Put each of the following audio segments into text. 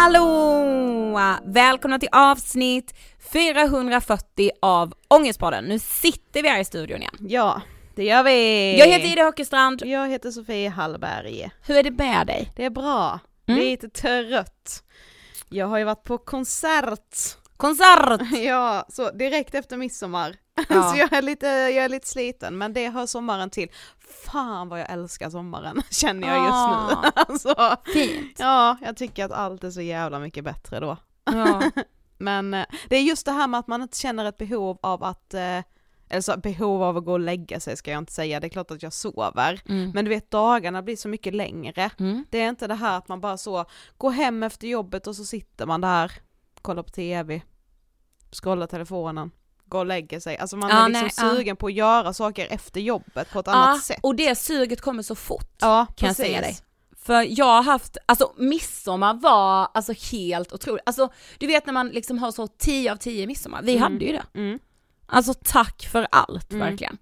Hallå! Välkomna till avsnitt 440 av Ångestpodden. Nu sitter vi här i studion igen. Ja, det gör vi! Jag heter Ida Höckestrand. Jag heter Sofie Hallberg. Hur är det med dig? Det är bra. Mm. Lite trött. Jag har ju varit på konsert. Konsert! Ja, så direkt efter midsommar. Ja. så jag är, lite, jag är lite sliten, men det hör sommaren till. Fan vad jag älskar sommaren, känner jag just nu. Alltså, Fint. ja, jag tycker att allt är så jävla mycket bättre då. Ja. Men eh, det är just det här med att man inte känner ett behov av att, eh, eller så behov av att gå och lägga sig ska jag inte säga, det är klart att jag sover. Mm. Men du vet dagarna blir så mycket längre. Mm. Det är inte det här att man bara så går hem efter jobbet och så sitter man där, kollar på tv, scrollar telefonen, går och lägger sig. Alltså man Ja, är liksom nej, ja. sugen på att göra saker efter jobbet på ett Ja, annat sätt. och det suget kommer så fort. Ja, kan jag precis. säga dig. För jag har haft, alltså midsommar var alltså helt otroligt. Alltså du vet när man liksom har så 10 av 10 midsommar, vi Mm. hade ju det. Mm. Alltså tack för allt Mm. verkligen.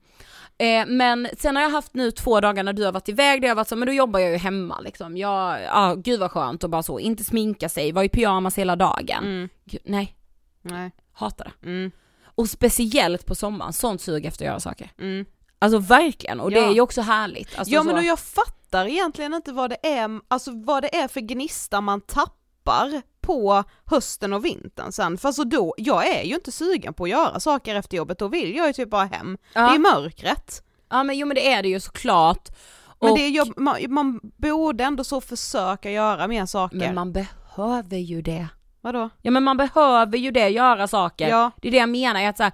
Eh, men sen har jag haft nu två dagar när du har varit iväg, där jag har varit så, men då jobbar jag ju hemma liksom. Jag, ja gud vad skönt och bara så, inte sminka sig, var i pyjamas hela dagen. Mm. Gud, nej, Nej. hatar det. Mm. Och speciellt på sommaren, sånt sug efter att göra saker. Mm. Alltså verkligen, och det Ja. är ju också härligt. Alltså, ja men så. och jag fattar egentligen inte vad det är, alltså vad det är för gnista man tappar på hösten och vintern sen, för alltså då, jag är ju inte sugen på att göra saker efter jobbet, då vill jag ju typ bara hem. Ja. Det är mörkret. Ja men jo men det är det ju såklart. Men Och- det är jobb, man, man borde ändå så försöka göra mer saker. Men man behöver ju det. Vadå? Ja men man behöver ju det, göra saker. Ja. Det är det jag menar, att så här,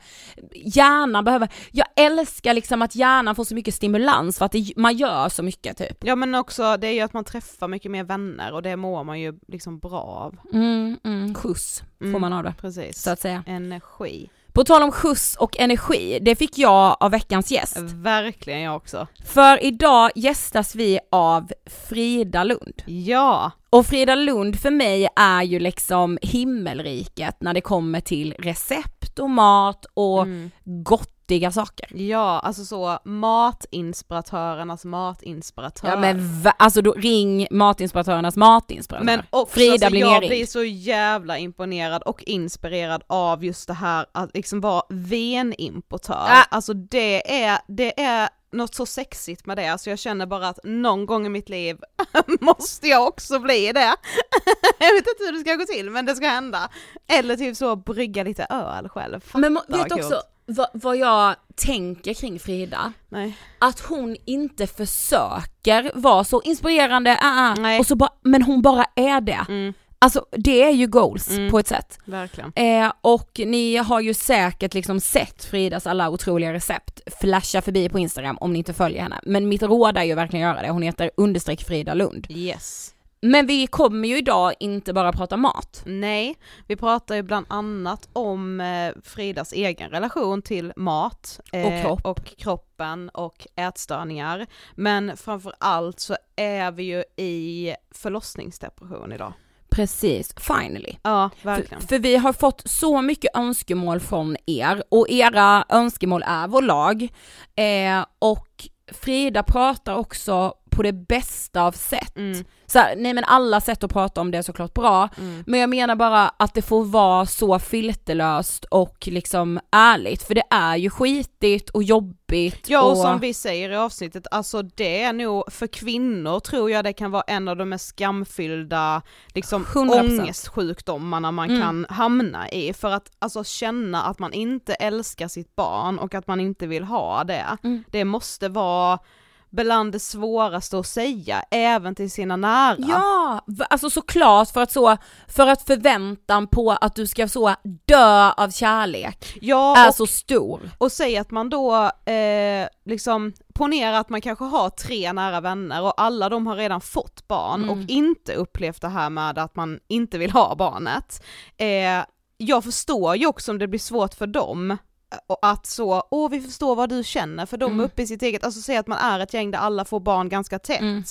hjärnan behöver, jag älskar liksom att hjärnan får så mycket stimulans för att det, man gör så mycket typ. Ja men också det är ju att man träffar mycket mer vänner och det mår man ju liksom bra av. Mm, mm, skjuts får Mm. man av det, Precis. så att säga. Energi. På tal om skjuts och energi, det fick jag av veckans gäst. Verkligen jag också. För idag gästas vi av Frida Lund. Ja, Och Frida Lund för mig är ju liksom himmelriket när det kommer till recept och mat och Mm. Gottiga saker. ja alltså så matinspiratörernas matinspiratör. Ja men va- alltså då ring matinspiratörernas matinspiratör. Men också, Frida alltså, blir jag blir så jävla imponerad och inspirerad av just det här att liksom vara venimportör. Ah. Alltså det är, det är något så sexigt med det, alltså jag känner bara att någon gång i mitt liv måste jag också bli det. jag vet inte hur det ska gå till men det ska hända. Eller typ så brygga lite öl själv. Fatta Men vet också vad, vad jag tänker kring Frida? Nej. Att hon inte försöker vara så inspirerande, äh, Nej. och så bara, men hon bara är det. Mm, Alltså det är ju goals Mm. på ett sätt. verkligen. Eh, och ni har ju säkert liksom sett Fridas alla otroliga recept flasha förbi på Instagram om ni inte följer henne. Men mitt råd är ju verkligen att göra det, hon heter understreck Frida Lund. Yes. Men vi kommer ju idag inte bara prata mat. Nej, vi pratar ju bland annat om eh, Fridas egen relation till mat eh, Och kropp. och kroppen och ätstörningar. Men framför allt så är vi ju i förlossningsdepression idag. Precis, finally. Ja, verkligen. För, för vi har fått så mycket önskemål från er och era önskemål är vår lag. Eh, och Frida pratar också på det bästa av sätt. Mm, Så här, nej men alla sätt att prata om det är såklart bra, mm. men jag menar bara att det får vara så filterlöst och liksom ärligt, för det är ju skitigt och jobbigt Ja och och som vi säger i avsnittet, alltså det är nog, för kvinnor tror jag det kan vara en av de mest skamfyllda liksom 100%. ångestsjukdomarna man Mm. kan hamna i. För att alltså känna att man inte älskar sitt barn och att man inte vill ha det, Mm. det måste vara bland det svåraste att säga, även till sina nära. Ja, alltså såklart för att så, för att förväntan på att du ska så dö av kärlek ja är och, så stor. och säg att man då, eh, liksom, ponera att man kanske har tre nära vänner och alla de har redan fått barn Mm. och inte upplevt det här med att man inte vill ha barnet. Eh, jag förstår ju också om det blir svårt för dem att så, åh vi förstår vad du känner, för de Mm. är uppe i sitt eget, alltså säg att man är ett gäng där alla får barn ganska tätt. Mm.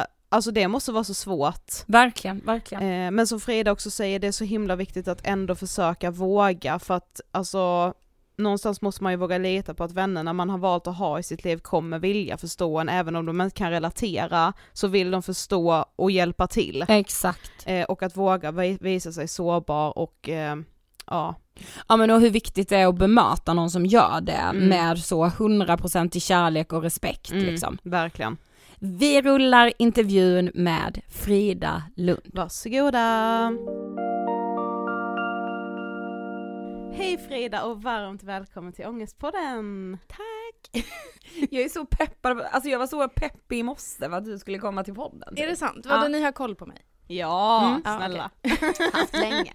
Eh, alltså det måste vara så svårt. Verkligen, verkligen. Eh, men som Frida också säger, det är så himla viktigt att ändå försöka våga för att alltså någonstans måste man ju våga lita på att vännerna man har valt att ha i sitt liv kommer vilja förstå en, även om de inte kan relatera så vill de förstå och hjälpa till. Exakt. Eh, och att våga vi- visa sig sårbar och eh, ja, Ja men och hur viktigt det är att bemöta någon som gör det Mm. med så 100% kärlek och respekt mm, liksom. verkligen. Vi rullar intervjun med Frida Lund. Varsågoda! Hej Frida och varmt välkommen till Ångestpodden! Tack! Jag är så peppad, alltså jag var så peppig i morse för att du skulle komma till podden. Är det sant? Vadå Ja. ni har koll på mig? Ja, Mm. Ja, snälla. Haft länge.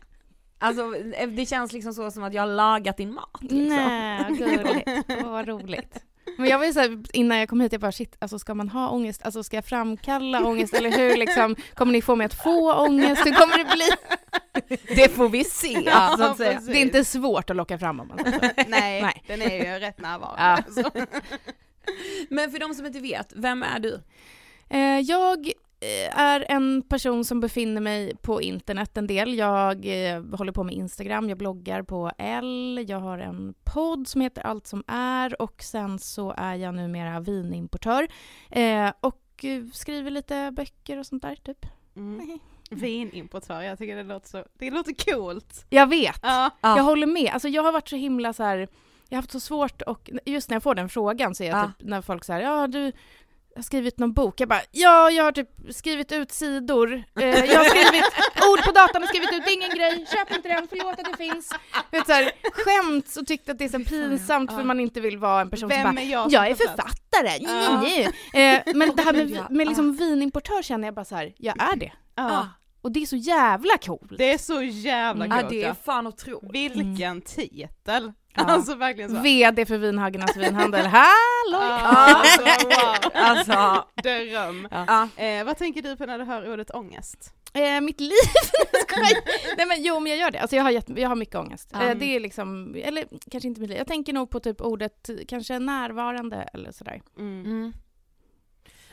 Alltså det känns liksom så som att jag har lagat din mat liksom. Nej, gulligt. Åh, vad roligt. Men jag var ju såhär, innan jag kom hit, jag bara shit, alltså ska man ha ångest? Alltså ska jag framkalla ångest eller hur liksom, kommer ni få mig att få ångest? Hur kommer det bli? Det får vi se Ja, så att säga. precis. Det är inte svårt att locka fram om man säger så. Nej, Nej. den är ju rätt närvarande. Ja. Så. Men för de som inte vet, vem är du? Eh, Jag eh, är en person som befinner mig på internet en del. Jag eh, håller på med Instagram, jag bloggar på L, jag har en podd som heter Allt som är och sen så är jag numera vinimportör eh, och eh, skriver lite böcker och sånt där typ. Mm. Vinimportör, jag tycker det låter så, det låter coolt. Jag vet! Ja. Ja. Jag håller med. Alltså jag har varit så himla så här. jag har haft så svårt och just när jag får den frågan så är jag Ja. typ, när folk säger ja du har skrivit någon bok, jag bara ja jag har typ skrivit ut sidor, eh, jag har skrivit ord på datorn och skrivit ut, det är ingen grej, köp inte den, förlåt att det finns. Vet, så här, skämt och tyckte att det är så pinsamt för man inte vill vara en person Vem som bara är jag som jag är författare?" Ja. nej, nej. Eh, Men det här ja. med, med liksom vinimportör känner jag bara så här, jag är det. Ja. Och det är så jävla coolt. Det är så jävla Mm. coolt Ja det är ja. fan otroligt. Vilken titel! Ja. Alltså verkligen så. VD för Vinhagernas vinhandel, hallå! Ja, alltså, wow. Alltså, Dröm. ja. Eh, vad tänker du på när du hör ordet ångest? Eh, mitt liv? Nej men jo men jag gör det, alltså jag har, jätte, jag har mycket ångest. Ja. Eh, det är liksom, eller kanske inte mitt liv, jag tänker nog på typ ordet kanske närvarande eller sådär. Mm.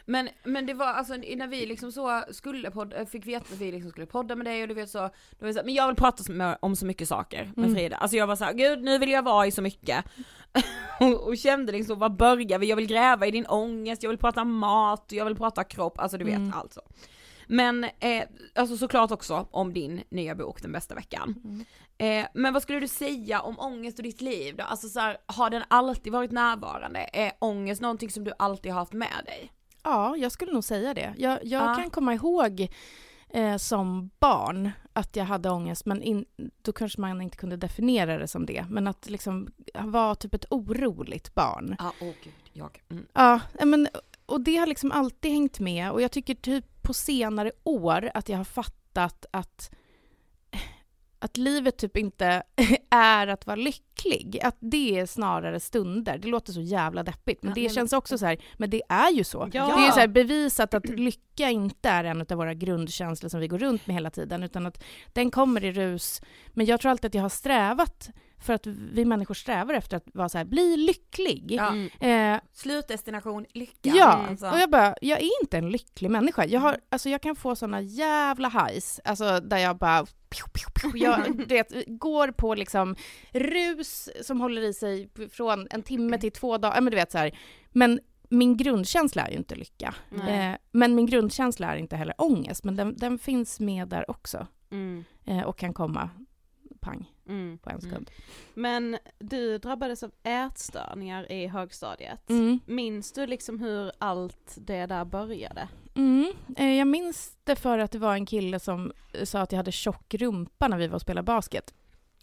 Men, men det var alltså när vi liksom så skulle podda, fick veta att vi liksom skulle podda med dig och du vet så, då var det så här, men jag vill prata med, om så mycket saker med Mm. Frida. Alltså jag var så här, gud nu vill jag vara i så mycket. och, och kände liksom, var börjar vi? Jag vill gräva i din ångest, jag vill prata mat, jag vill prata kropp, alltså du vet Mm. allt så. Men eh, alltså såklart också om din nya bok Den bästa veckan. Mm. Eh, men vad skulle du säga om ångest och ditt liv då? Alltså så här, har den alltid varit närvarande? Är ångest någonting som du alltid har haft med dig? Ja, jag skulle nog säga det. Jag, jag Ja. kan komma ihåg eh, som barn att jag hade ångest, men in, då kanske man inte kunde definiera det som det. Men att liksom vara typ ett oroligt barn. Ja, åh gud, jag. Mm. Ja, eh, men, och det har liksom alltid hängt med och jag tycker typ på senare år att jag har fattat att att livet typ inte är att vara lycklig. Att det är snarare stunder. Det låter så jävla deppigt men Ja, det men- känns också så här, men det är ju så. Ja. Det är ju så här bevisat att lycka inte är en av våra grundkänslor som vi går runt med hela tiden utan att den kommer i rus. Men jag tror alltid att jag har strävat för att vi människor strävar efter att vara så här, bli lycklig. Ja. Eh, Slutdestination, lycka. Ja, Alltså. och jag bara, jag är inte en lycklig människa. Jag, har, alltså jag kan få såna jävla highs, alltså där jag bara pju, pju, pju, jag vet, går på liksom rus som håller i sig från en timme till två dagar, men du vet så här. Men min grundkänsla är ju inte lycka. Eh, men min grundkänsla är inte heller ångest, men den, den finns med där också. Mm. Eh, och kan komma pang Mm. på en sekund. Men du drabbades av ätstörningar i högstadiet. Mm. Minns du liksom hur allt det där började? Mm. Eh, jag minns det för att det var en kille som eh, sa att jag hade tjock rumpa när vi var och spelade basket.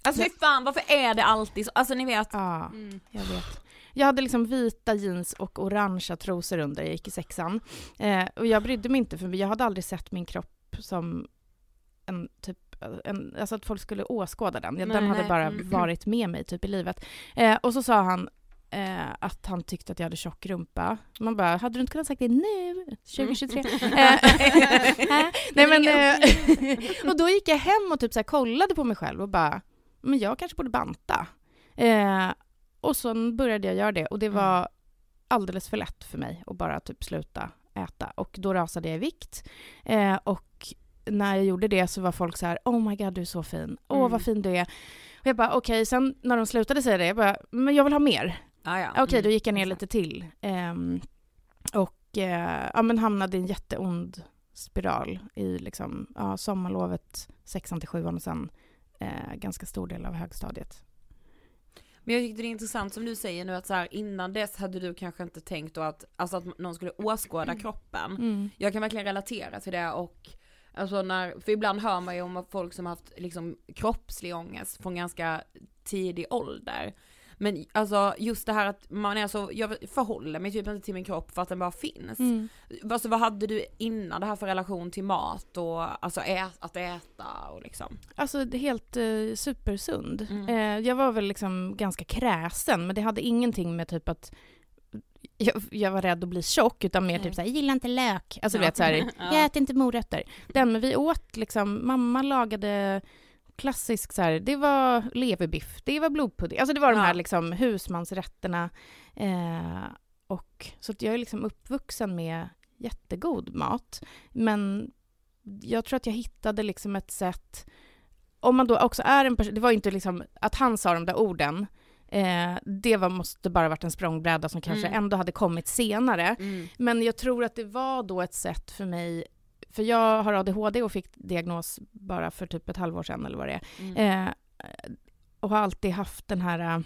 Alltså fy fan, varför är det alltid så? Alltså ni vet. Ja, Mm. jag vet. jag hade liksom vita jeans och orangea trosor under, jag gick i sexan. Eh, och jag brydde mig inte för jag hade aldrig sett min kropp som en typ en, alltså att folk skulle åskåda den. den Nej, hade nej. bara Mm. varit med mig typ i livet. Eh, och så sa han eh, att han tyckte att jag hade tjock rumpa. Man bara, hade du inte kunnat sagt det nu, 2023? Mm. Eh, Nej men, eh, och då gick jag hem och typ så här kollade på mig själv och bara, men jag kanske borde banta. Eh, och så började jag göra det och det var alldeles för lätt för mig att bara typ sluta äta. Och då rasade jag i vikt. Eh, och när jag gjorde det så var folk så här, oh my god du är så fin, åh Mm. vad fin du är. Och jag bara okej, sen när de slutade säga det, jag bara, men jag vill ha mer. Ja, ja. Okej, Mm. då gick jag ner lite till. Ehm, och eh, ja, men hamnade i en jätteond spiral i liksom, ja, sommarlovet, sexan till sjuan och sen eh, ganska stor del av högstadiet. Men jag tyckte det är intressant som du säger nu att så här, innan dess hade du kanske inte tänkt då att, alltså att någon skulle åskåda kroppen. Mm. Jag kan verkligen relatera till det och alltså när, för ibland hör man ju om folk som haft liksom kroppslig ångest från ganska tidig ålder. Men alltså just det här att man är så, jag förhåller mig typ inte till min kropp för att den bara finns. Mm. Alltså vad hade du innan det här för relation till mat och alltså ä, att äta och liksom? Alltså helt eh, supersund. Mm. Eh, jag var väl liksom ganska kräsen, men det hade ingenting med typ att jag, jag var rädd att bli tjock, utan mer typ såhär, jag gillar inte lök. Alltså du vet såhär, Ja. jag äter inte morötter. Den, men vi åt liksom, mamma lagade klassisk så här, det var leverbiff, det var blodpudding, alltså det var de här liksom husmansrätterna. Eh, och, så jag är liksom uppvuxen med jättegod mat. Men jag tror att jag hittade liksom ett sätt, om man då också är en person, det var ju inte liksom att han sa de där orden, eh, det var, måste bara varit en språngbräda som kanske Mm. ändå hade kommit senare. Men jag tror att det var då ett sätt för mig, för jag har ADHD och fick diagnos bara för typ ett halvår sedan eller vad det är. Mm. Eh, och har alltid haft den här... eh,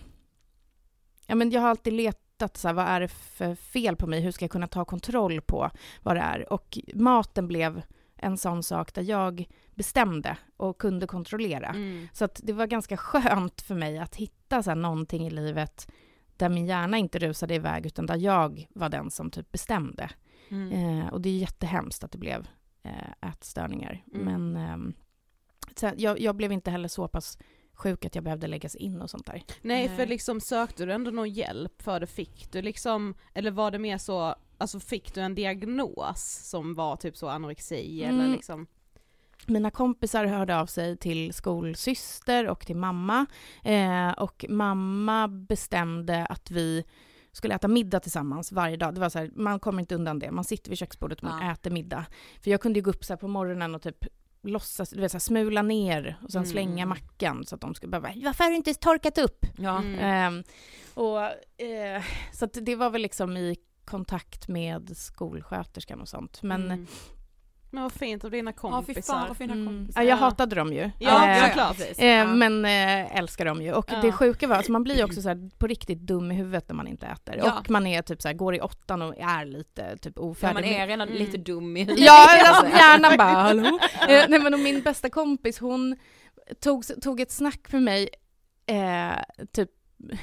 Ja, men jag har alltid letat så här, vad är det för fel på mig? Hur ska jag kunna ta kontroll på vad det är? Och maten blev en sån sak där jag bestämde och kunde kontrollera. Mm. Så att det var ganska skönt för mig att hitta så här, någonting i livet där min hjärna inte rusade iväg utan där jag var den som typ bestämde. Mm. Eh, och det är jättehemskt att det blev eh, ätstörningar. Mm. Men här, jag, jag blev inte heller så pass sjuk att jag behövde läggas in och sånt där. Nej, Nej. för liksom sökte du ändå någon hjälp för det? Fick du liksom, eller var det mer så, alltså fick du en diagnos som var typ så anorexi eller Mm. liksom? Mina kompisar hörde av sig till skolsyster och till mamma. Eh, och mamma bestämde att vi skulle äta middag tillsammans varje dag. Det var så här, man kommer inte undan det. Man sitter vid köksbordet och man Ja. äter middag. För jag kunde ju gå upp så på morgonen och typ låtsas, du vet, så här, smula ner och sen Mm. slänga mackan så att de skulle bara “Varför har du inte torkat upp?” Ja. Mm. Ehm, och, eh, så det var väl liksom i kontakt med skolsköterskan och sånt. Men Mm. Men vad fint av dina Ja fy kompisar. fan vad fina mm, kompisar. ja, jag hatade dem ju. Ja, Eh, såklart. Eh, Ja. Men eh, älskar dem ju. Och Ja. det sjuka var, alltså man blir ju också så här, på riktigt dum i huvudet när man inte äter. Ja. Och man är typ så här, går i åttan och är lite typ Ja, ofärdig. man är redan Mm. lite dum i huvudet. Ja, alltså hjärnan bara hallå? Eh, nej men och min bästa kompis hon tog, tog ett snack med mig eh, typ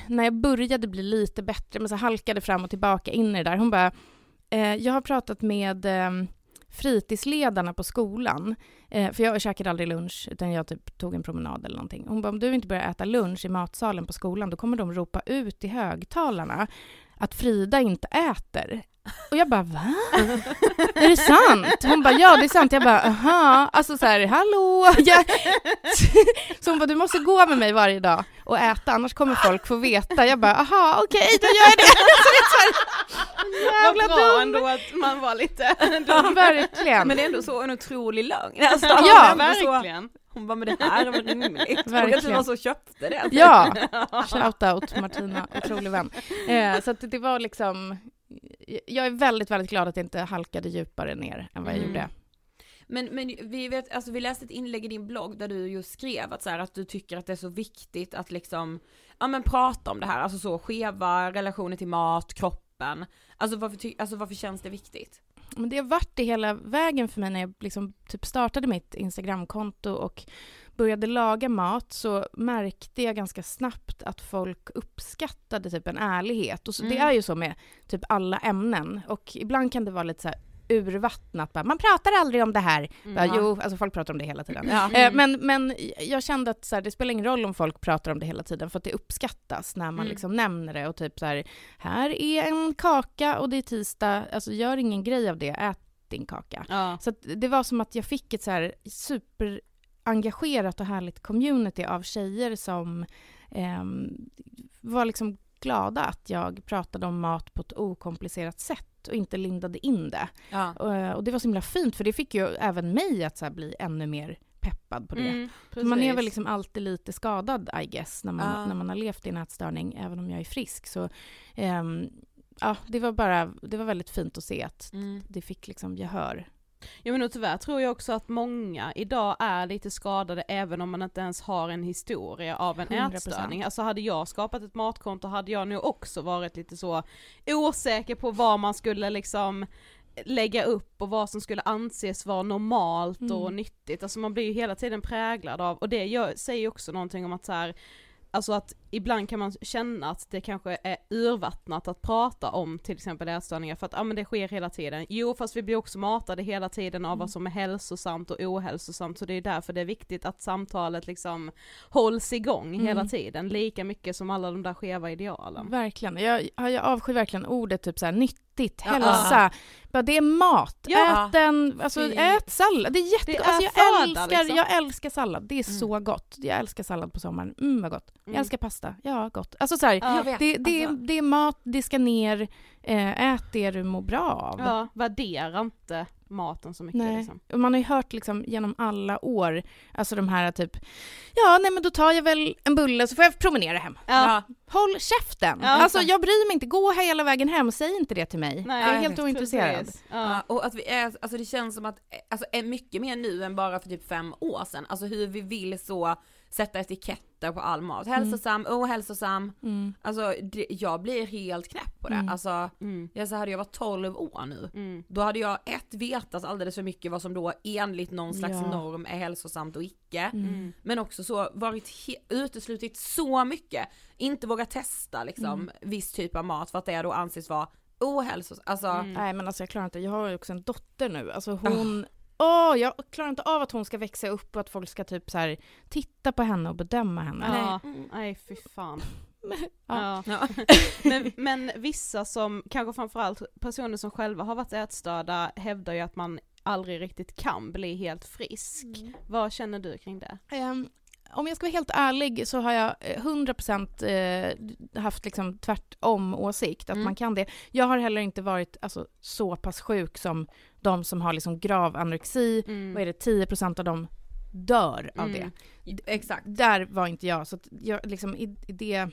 när jag började bli lite bättre men så halkade fram och tillbaka in i det där. Hon bara, eh, jag har pratat med eh, fritidsledarna på skolan, eh, för jag käkade aldrig lunch utan jag typ tog en promenad eller någonting. Hon bara, om du inte börjar äta lunch i matsalen på skolan då kommer de ropa ut i högtalarna att Frida inte äter. Och jag bara, va? Är det sant? Hon bara, ja det är sant. Jag bara, aha. Alltså så här, hallå? Jag... Så hon bara, du måste gå med mig varje dag och äta, annars kommer folk få veta. Jag bara, aha, okej, då gör jag det. Här, Vad jävla bra dum. ändå att man var lite Ja, verkligen. Men det är ändå så en otrolig lögn. Alltså, Ja, ändå så- verkligen. Hon bara, men det här är väl rimligt? Verkligen. kanske var så och köpte det. Ja, shout out Martina, otrolig vän. Eh, så det var liksom, jag är väldigt, väldigt glad att jag inte halkade djupare ner än vad jag Mm. gjorde. Men, men vi, vet, alltså vi läste ett inlägg i din blogg där du just skrev att, så här, att du tycker att det är så viktigt att liksom, ja men prata om det här, alltså så skeva relationer till mat, kroppen. Alltså varför, alltså varför känns det viktigt? Men det har varit det hela vägen för mig när jag liksom typ startade mitt Instagramkonto och började laga mat så märkte jag ganska snabbt att folk uppskattade typ en ärlighet. Och så, Mm. Det är ju så med typ alla ämnen. Och ibland kan det vara lite så här urvattnat. Bara, man pratar aldrig om det här. Bara, Ja. jo, alltså folk pratar om det hela tiden. Ja. Eh, men, men jag kände att så här, det spelar ingen roll om folk pratar om det hela tiden för att det uppskattas när man Mm. liksom nämner det och typ så här, här är en kaka och det är tisdag, alltså gör ingen grej av det, ät din kaka. Ja. Så det var som att jag fick ett så här superengagerat och härligt community av tjejer som ehm, var liksom glada att jag pratade om mat på ett okomplicerat sätt och inte lindade in det. Ja. Och, och det var så himla fint för det fick ju även mig att så bli ännu mer peppad på det. Mm, Man är väl liksom alltid lite skadad I guess när man, Ja. när man har levt i en ätstörning även om jag är frisk. Så ehm, ja, det var bara, det var väldigt fint att se att Mm. det fick liksom gehör. Ja men och tyvärr tror jag också att många idag är lite skadade även om man inte ens har en historia av en 100%. ätstörning. Alltså hade jag skapat ett matkonto hade jag nog också varit lite så osäker på vad man skulle liksom lägga upp och vad som skulle anses vara normalt och Mm. nyttigt. Alltså man blir ju hela tiden präglad av, och det gör, säger också någonting om att så här, Alltså att ibland kan man känna att det kanske är urvattnat att prata om till exempel ätstörningar för att ja men det sker hela tiden. Jo fast vi blir också matade hela tiden av vad som är hälsosamt och ohälsosamt så det är därför det är viktigt att samtalet liksom hålls igång Mm. hela tiden lika mycket som alla de där skeva idealen. Verkligen. Jag, jag avskyr verkligen ordet typ så här nyttigt, Ja. hälsa. Bara, det är mat. Ja. Ät den, alltså Fy. ät sallad. Det är jättegott. Alltså, jag, föda, älskar, liksom. jag älskar sallad. Det är Mm. så gott. Jag älskar sallad på sommaren. Mm vad gott. Mm. Jag älskar pasta. Ja, gott. Alltså så här, Ja. Vet. det, det, Alltså, det är mat, det ska ner. Eh, ät det du mår bra av. Ja, värdera inte maten så mycket Nej. liksom. Man har ju hört liksom genom alla år, alltså de här typ, ja nej men då tar jag väl en bulle så får jag promenera hem. ja. Håll käften! Ja. alltså jag bryr mig inte, gå hela vägen hem, säg inte det till mig. Nej, jag är helt ointresserad. Ja. och att vi är, alltså det känns som att, eh, alltså är mycket mer nu än bara för typ fem år sedan, alltså hur vi vill så sätta etiketter på all mat, hälsosam, ohälsosam, Mm. alltså det, jag blir helt knäpp på det, Mm. alltså Mm. jag så hade jag varit 12 år nu, Mm. då hade jag ett vetat alldeles för mycket vad som då enligt någon slags Ja. norm är hälsosamt och icke, Mm. men också så varit uteslutit så mycket, inte vågat testa liksom Mm. viss typ av mat för att det då anses vara ohälsosamt, alltså Mm. Nej men alltså jag klarar inte, jag har ju också en dotter nu, alltså hon Åh, jag klarar inte av att hon ska växa upp och att folk ska typ så här titta på henne och bedöma henne. Ja. Nej. Nej fy fan. Ja. Ja. Men, men vissa som, kanske framförallt personer som själva har varit ätstörda hävdar ju att man aldrig riktigt kan bli helt frisk. Mm. Vad känner du kring det? Ehm, om jag ska vara helt ärlig så har jag eh, 100% eh, haft liksom tvärtom åsikt, att Mm. man kan det. Jag har heller inte varit alltså, så pass sjuk som de som har liksom grav anorexi. Mm. Vad är det, 10% av dem dör av Mm. det. Exakt. Där var inte jag, så jag, liksom, i, i det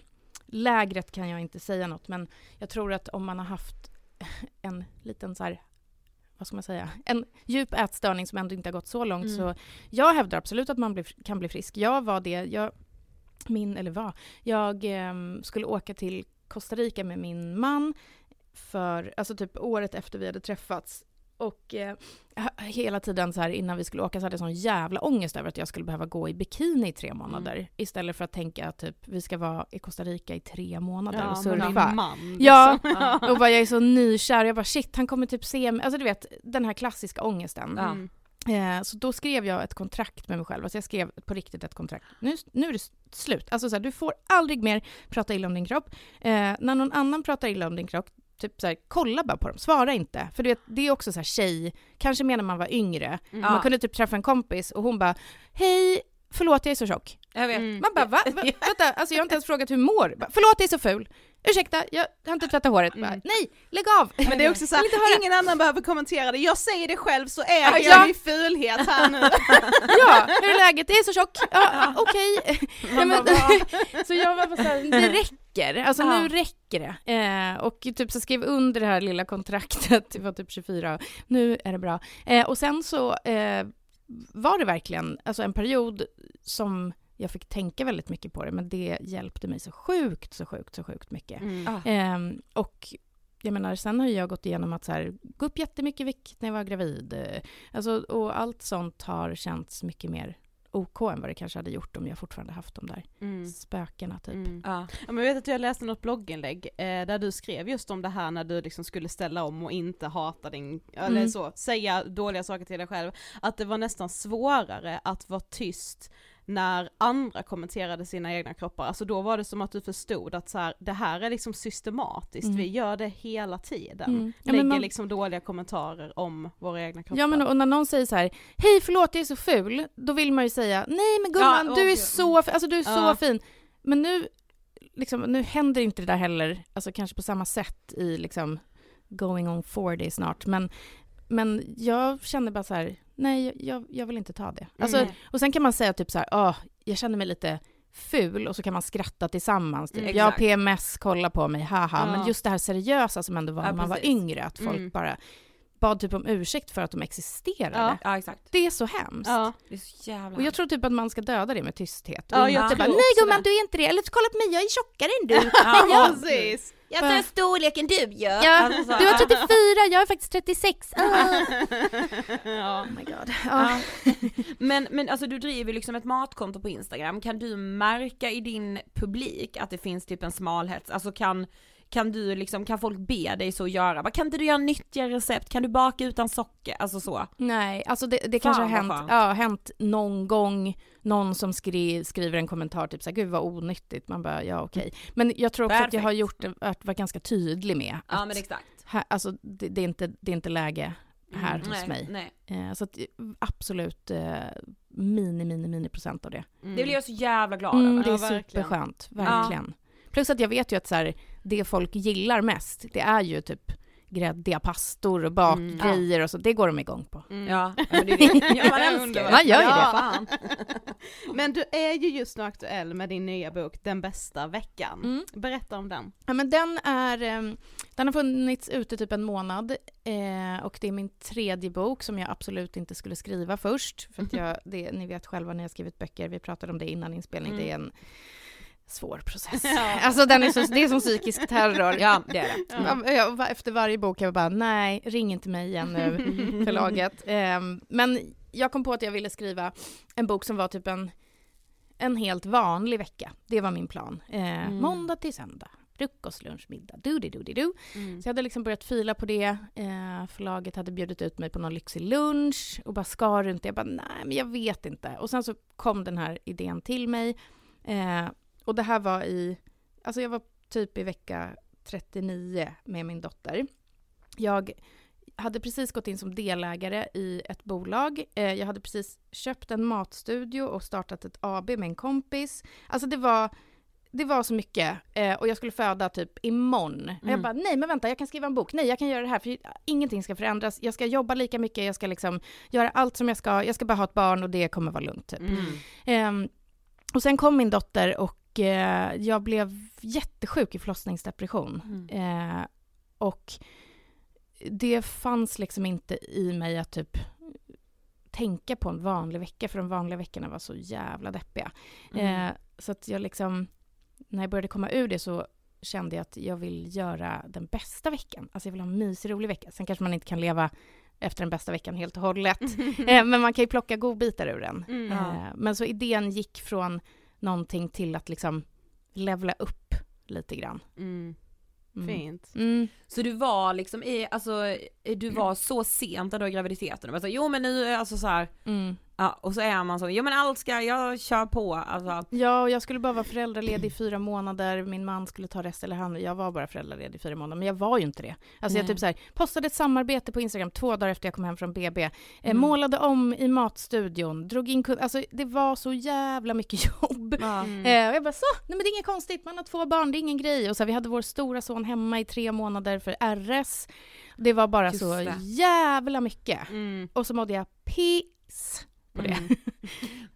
lägret kan jag inte säga något. Men jag tror att om man har haft en liten så här, vad ska man säga, en djup ätstörning som ändå inte har gått så långt. Mm. Så jag hävdar absolut att man blir, kan bli frisk. Jag var det, jag, min, eller var, jag ehm, skulle åka till Costa Rica med min man för, alltså typ året efter vi hade träffats. Och eh, hela tiden så här innan vi skulle åka så hade jag sån jävla ångest över att jag skulle behöva gå i bikini i tre månader. Istället för att tänka att typ, vi ska vara i Costa Rica i tre månader och Ja, med surfa. man. Ja, liksom. och bara jag är så nykär. Jag bara shit, han kommer typ se mig. Alltså du vet, den här klassiska ångesten. Ja. Mm. Eh, så då skrev jag ett kontrakt med mig själv. Alltså jag skrev på riktigt ett kontrakt. Nu, nu är det slut. Alltså så här, du får aldrig mer prata illa om din kropp. Eh, när någon annan pratar illa om din kropp, typ så här, kolla bara på dem, svara inte. För du vet, det är också så här tjej, kanske mer när man var yngre. Mm. Man kunde typ träffa en kompis och hon bara hej, förlåt jag är så tjock. Jag vet. Mm. Man bara va? va? Vänta, alltså jag har inte ens frågat hur mår. Bara, förlåt jag är så ful. Ursäkta, jag har inte tvättat håret. Bara, Mm. Nej, lägg av! Men det är också såhär, inte höra. ingen annan behöver kommentera det, jag säger det själv så äger Ja. jag min fulhet här nu. Ja, hur är läget? Det är så tjock. Ja, okej. Men, så jag var bara såhär, det räcker. Alltså Ja. nu räcker det. Eh, och typ så skrev under det här lilla kontraktet, det var typ 24, nu är det bra. Eh, och sen så eh, var det verkligen alltså en period som jag fick tänka väldigt mycket på det, men det hjälpte mig så sjukt, så sjukt, så sjukt mycket. Mm. Ehm, och jag menar, sen har jag gått igenom att så här, gå upp jättemycket vikt när jag var gravid. eh, Alltså, och allt sånt har känts mycket mer OK än vad det kanske hade gjort om jag fortfarande haft de där Mm. spökena typ. Mm. Ja. Ja, men jag vet att jag läste något blogginlägg eh, där du skrev just om det här när du liksom skulle ställa om och inte hata din, eller Mm. så, säga dåliga saker till dig själv. Att det var nästan svårare att vara tyst när andra kommenterade sina egna kroppar. Alltså då var det som att du förstod att så här, det här är liksom systematiskt, Mm. vi gör det hela tiden. Mm. Ja, Lägger man- liksom dåliga kommentarer om våra egna kroppar. Ja men och när någon säger så här, hej förlåt jag är så ful, då vill man ju säga, nej men gumman Ja, du är och- så, alltså du är så Ja. fin. Men nu, liksom, nu händer inte det där heller, alltså kanske på samma sätt i liksom going on 40 snart, men, men jag känner bara så här, nej jag, jag vill inte ta det. Alltså, Mm. och sen kan man säga typ så här, åh, jag känner mig lite ful och så kan man skratta tillsammans. Typ. Mm, jag har. PMS, kolla på mig, haha. Ja. Men just det här seriösa som ändå var Ja, när man var yngre, att folk Mm. bara bad typ om ursäkt för att de existerade. Ja. ja. Det är så hemskt. Ja. Så Och jag tror typ att man ska döda det med tysthet. Ja, jag tror bara, nej gumman det." du är inte det, eller kolla på mig, jag är tjockare än du. Ja, precis. Jag tar storleken du gör. Ja, Alltså så. du har 34, jag är faktiskt 36. Ah. ja. Oh my god. Ja. Men, men alltså du driver liksom ett matkonto på Instagram, kan du märka i din publik att det finns typ en smalhets, alltså kan kan du liksom, kan folk be dig så göra? Vad, Kan inte du göra nyttiga recept? Kan du baka utan socker? Alltså så. Nej, alltså det, det kanske har hänt, skönt. ja, hänt någon gång, någon som skri, skriver en kommentar typ såhär, gud vad onyttigt, man bara ja okej. Men jag tror också att jag har Perfekt. gjort, att vara ganska tydlig med Ja att men exakt. här, alltså, det, det, är inte, det är inte läge här hos nej, mig. Nej. Eh, så att, absolut eh, mini, mini, mini procent av det. Mm. Det blir jag så jävla glad Mm, över. det är Ja, verkligen. superskönt, verkligen. Plus att jag vet ju att så här, det folk gillar mest, det är ju typ gräddiga pastor och bakgrejer och så, det går de igång på. Mm. Ja, men det är det. Ja, man älskar det. Man gör ju Ja. det, fan. Men du är ju just nu aktuell med din nya bok Den bästa veckan. Mm. Berätta om den. Ja, men den, är, eh, den har funnits ute typ en månad eh, och det är min tredje bok som jag absolut inte skulle skriva först. För att jag, det, ni vet själva när jag skrivit böcker, vi pratade om det innan inspelning, Mm. det är en svår process. Ja. Alltså den är så, det är som psykisk terror. Ja, det är det. Ja. Jag, efter varje bok jag bara, nej, ring inte mig igen nu, förlaget. Ehm, men jag kom på att jag ville skriva en bok som var typ en, en helt vanlig vecka. Det var min plan. Eh, Mm. Måndag till söndag. Frukost, lunch, middag, doody-doody-doo. Mm. Så jag hade liksom börjat fila på det. Eh, förlaget hade bjudit ut mig på någon lyxig lunch och bara skar runt det. Jag bara, nej men jag vet inte. Och sen så kom den här idén till mig. Eh, och det här var i, alltså jag var typ i vecka 39 med min dotter. Jag hade precis gått in som delägare i ett bolag. Eh, jag hade precis köpt en matstudio och startat ett AB med en kompis. Alltså det var, det var så mycket. Eh, och jag skulle föda typ imorgon. Och jag bara, nej men vänta, jag kan skriva en bok. Nej, jag kan göra det här. För ingenting ska förändras. Jag ska jobba lika mycket. Jag ska liksom göra allt som jag ska. Jag ska bara ha ett barn och det kommer vara lugnt typ. Mm. Ehm, och sen kom min dotter och eh, jag blev jättesjuk i förlossningsdepression. Eh, och det fanns liksom inte i mig att typ tänka på en vanlig vecka, för de vanliga veckorna var så jävla deppiga. Mm. Eh, så att jag liksom, när jag började komma ur det så kände jag att jag vill göra den bästa veckan. Alltså jag vill ha en mysig, rolig vecka. Sen kanske man inte kan leva efter den bästa veckan helt och hållet. eh, men man kan ju plocka godbitar ur den. Mm. Eh, men så idén gick från någonting till att liksom levla upp lite grann. Mm. Mm. Fint. Mm. Så du var liksom i, alltså, du var så sent ändå i graviditeten, och bara så, jo men nu, alltså så här, Mm. Ja, och så är man så, jo men allt ska, jag kör på, alltså. Ja, och jag skulle bara vara föräldraledig i fyra månader, min man skulle ta resten, eller han, jag var bara föräldraledig i fyra månader, men jag var ju inte det. Alltså jag Nej. typ så här, postade ett samarbete på Instagram två dagar efter jag kom hem från BB, eh, Mm. målade om i matstudion, drog in kund, alltså det var så jävla mycket jobb. Ja. Mm. Eh, och jag bara så, nej men det är inget konstigt, man har två barn, det är ingen grej. Och så här, vi hade vår stora son hemma i tre månader för RS. Det var bara Just så det. jävla mycket. Mm. Och så mådde jag piss på det. Mm.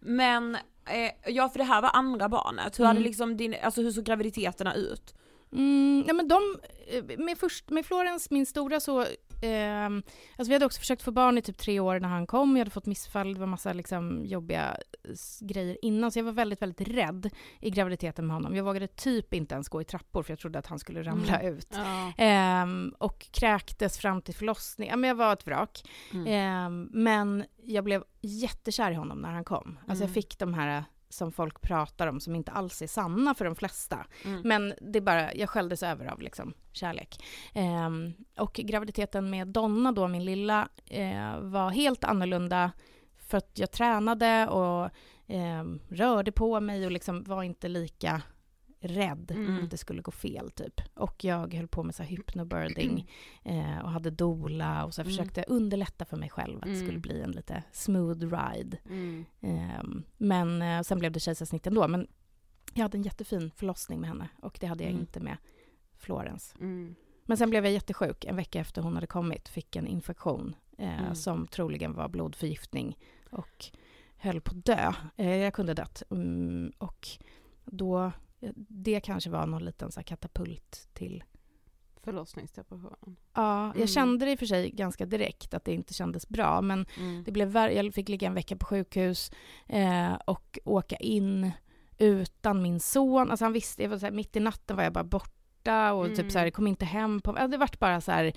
Men, eh, ja för det här var andra barnet, hur hade Mm. liksom din, alltså hur såg graviditeterna ut? Mm, nej men de, eh, med, först, med Florens, min stora, så ehm, alltså vi hade också försökt få barn i typ tre år när han kom. Jag hade fått missfall, det var massa liksom jobbiga grejer innan. Så jag var väldigt, väldigt rädd i graviditeten med honom. Jag vågade typ inte ens gå i trappor för jag trodde att han skulle ramla ut. Ja. Ehm, och kräktes fram till förlossning. Ja, men jag var ett vrak. Mm. Ehm, men jag blev jättekär i honom när han kom. Alltså jag Mm. fick de här som folk pratar om som inte alls är sanna för de flesta. Mm. Men det är bara, jag skälldes över av liksom kärlek. Ehm, och graviditeten med Donna då, min lilla, eh, var helt annorlunda för att jag tränade och ehm, rörde på mig och liksom var inte lika rädd Mm. att det skulle gå fel typ. Och jag höll på med så här hypnobirthing eh, och hade dola och så Mm. försökte underlätta för mig själv att det skulle Mm. bli en lite smooth ride. Mm. Ehm, men eh, sen blev det kejsarsnitt ändå. Men jag hade en jättefin förlossning med henne och det hade jag Mm. inte med Florens. Mm. Men sen blev jag jättesjuk en vecka efter hon hade kommit. Fick en infektion eh, Mm. som troligen var blodförgiftning och höll på att dö. Eh, jag kunde dött. Mm, och då, det kanske var någon liten så katapult till Förlossningsdepressionen. Ja, jag Mm. kände det i och för sig ganska direkt att det inte kändes bra men Mm. det blev vär- jag fick ligga en vecka på sjukhus eh, och åka in utan min son. Alltså han visste, jag var så här, mitt i natten var jag bara borta och Mm. typ så här, kom inte hem på... Det vart bara så här...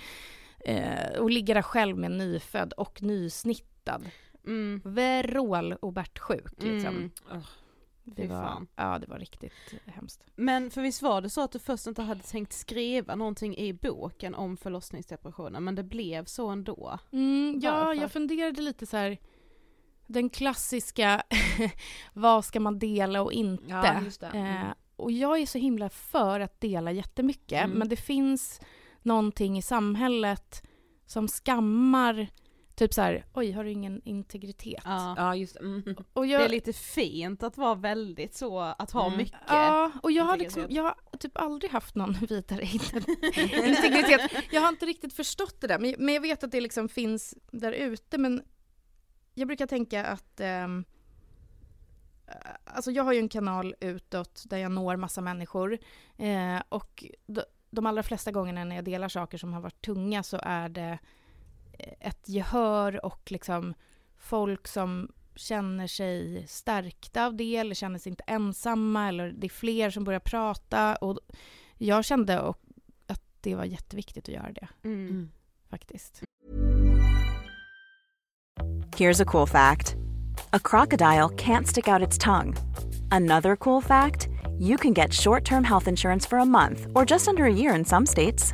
Eh, och ligga där själv med en nyfödd och nysnittad. Mm. Vrål och Bert sjuk liksom. Mm. Det var, ja, det var riktigt hemskt. Men för visst var det så att du först inte hade tänkt skriva någonting i boken om förlossningsdepressionen men det blev så ändå? Mm, ja, Varför? jag funderade lite så här... Den klassiska, vad ska man dela och inte? Ja, just det. Mm. Eh, och jag är så himla för att dela jättemycket, Mm. men det finns någonting i samhället som skammar, typ så här, oj, har du ingen integritet? Ja. Ja, just. Mm. Och jag, Det är lite fint att vara väldigt så, att ha Mm. mycket. Ja, och jag har, liksom, jag har typ aldrig haft någon vidare integritet. Jag har inte riktigt förstått det där, men, men jag vet att det liksom finns där ute. Men jag brukar tänka att... ehm, alltså jag har ju en kanal utåt där jag når massa människor. Eh, och de, de allra flesta gångerna när jag delar saker som har varit tunga så är det eh, ett gehör och liksom folk som känner sig stärkta av det eller känner sig inte ensamma eller det är fler som börjar prata. Och jag kände och- att det var jätteviktigt att göra det Mm. faktiskt. Here's a cool fact a crocodile can't stick out its tongue. Another cool fact you can get short term health insurance for a month or just under a year in some states.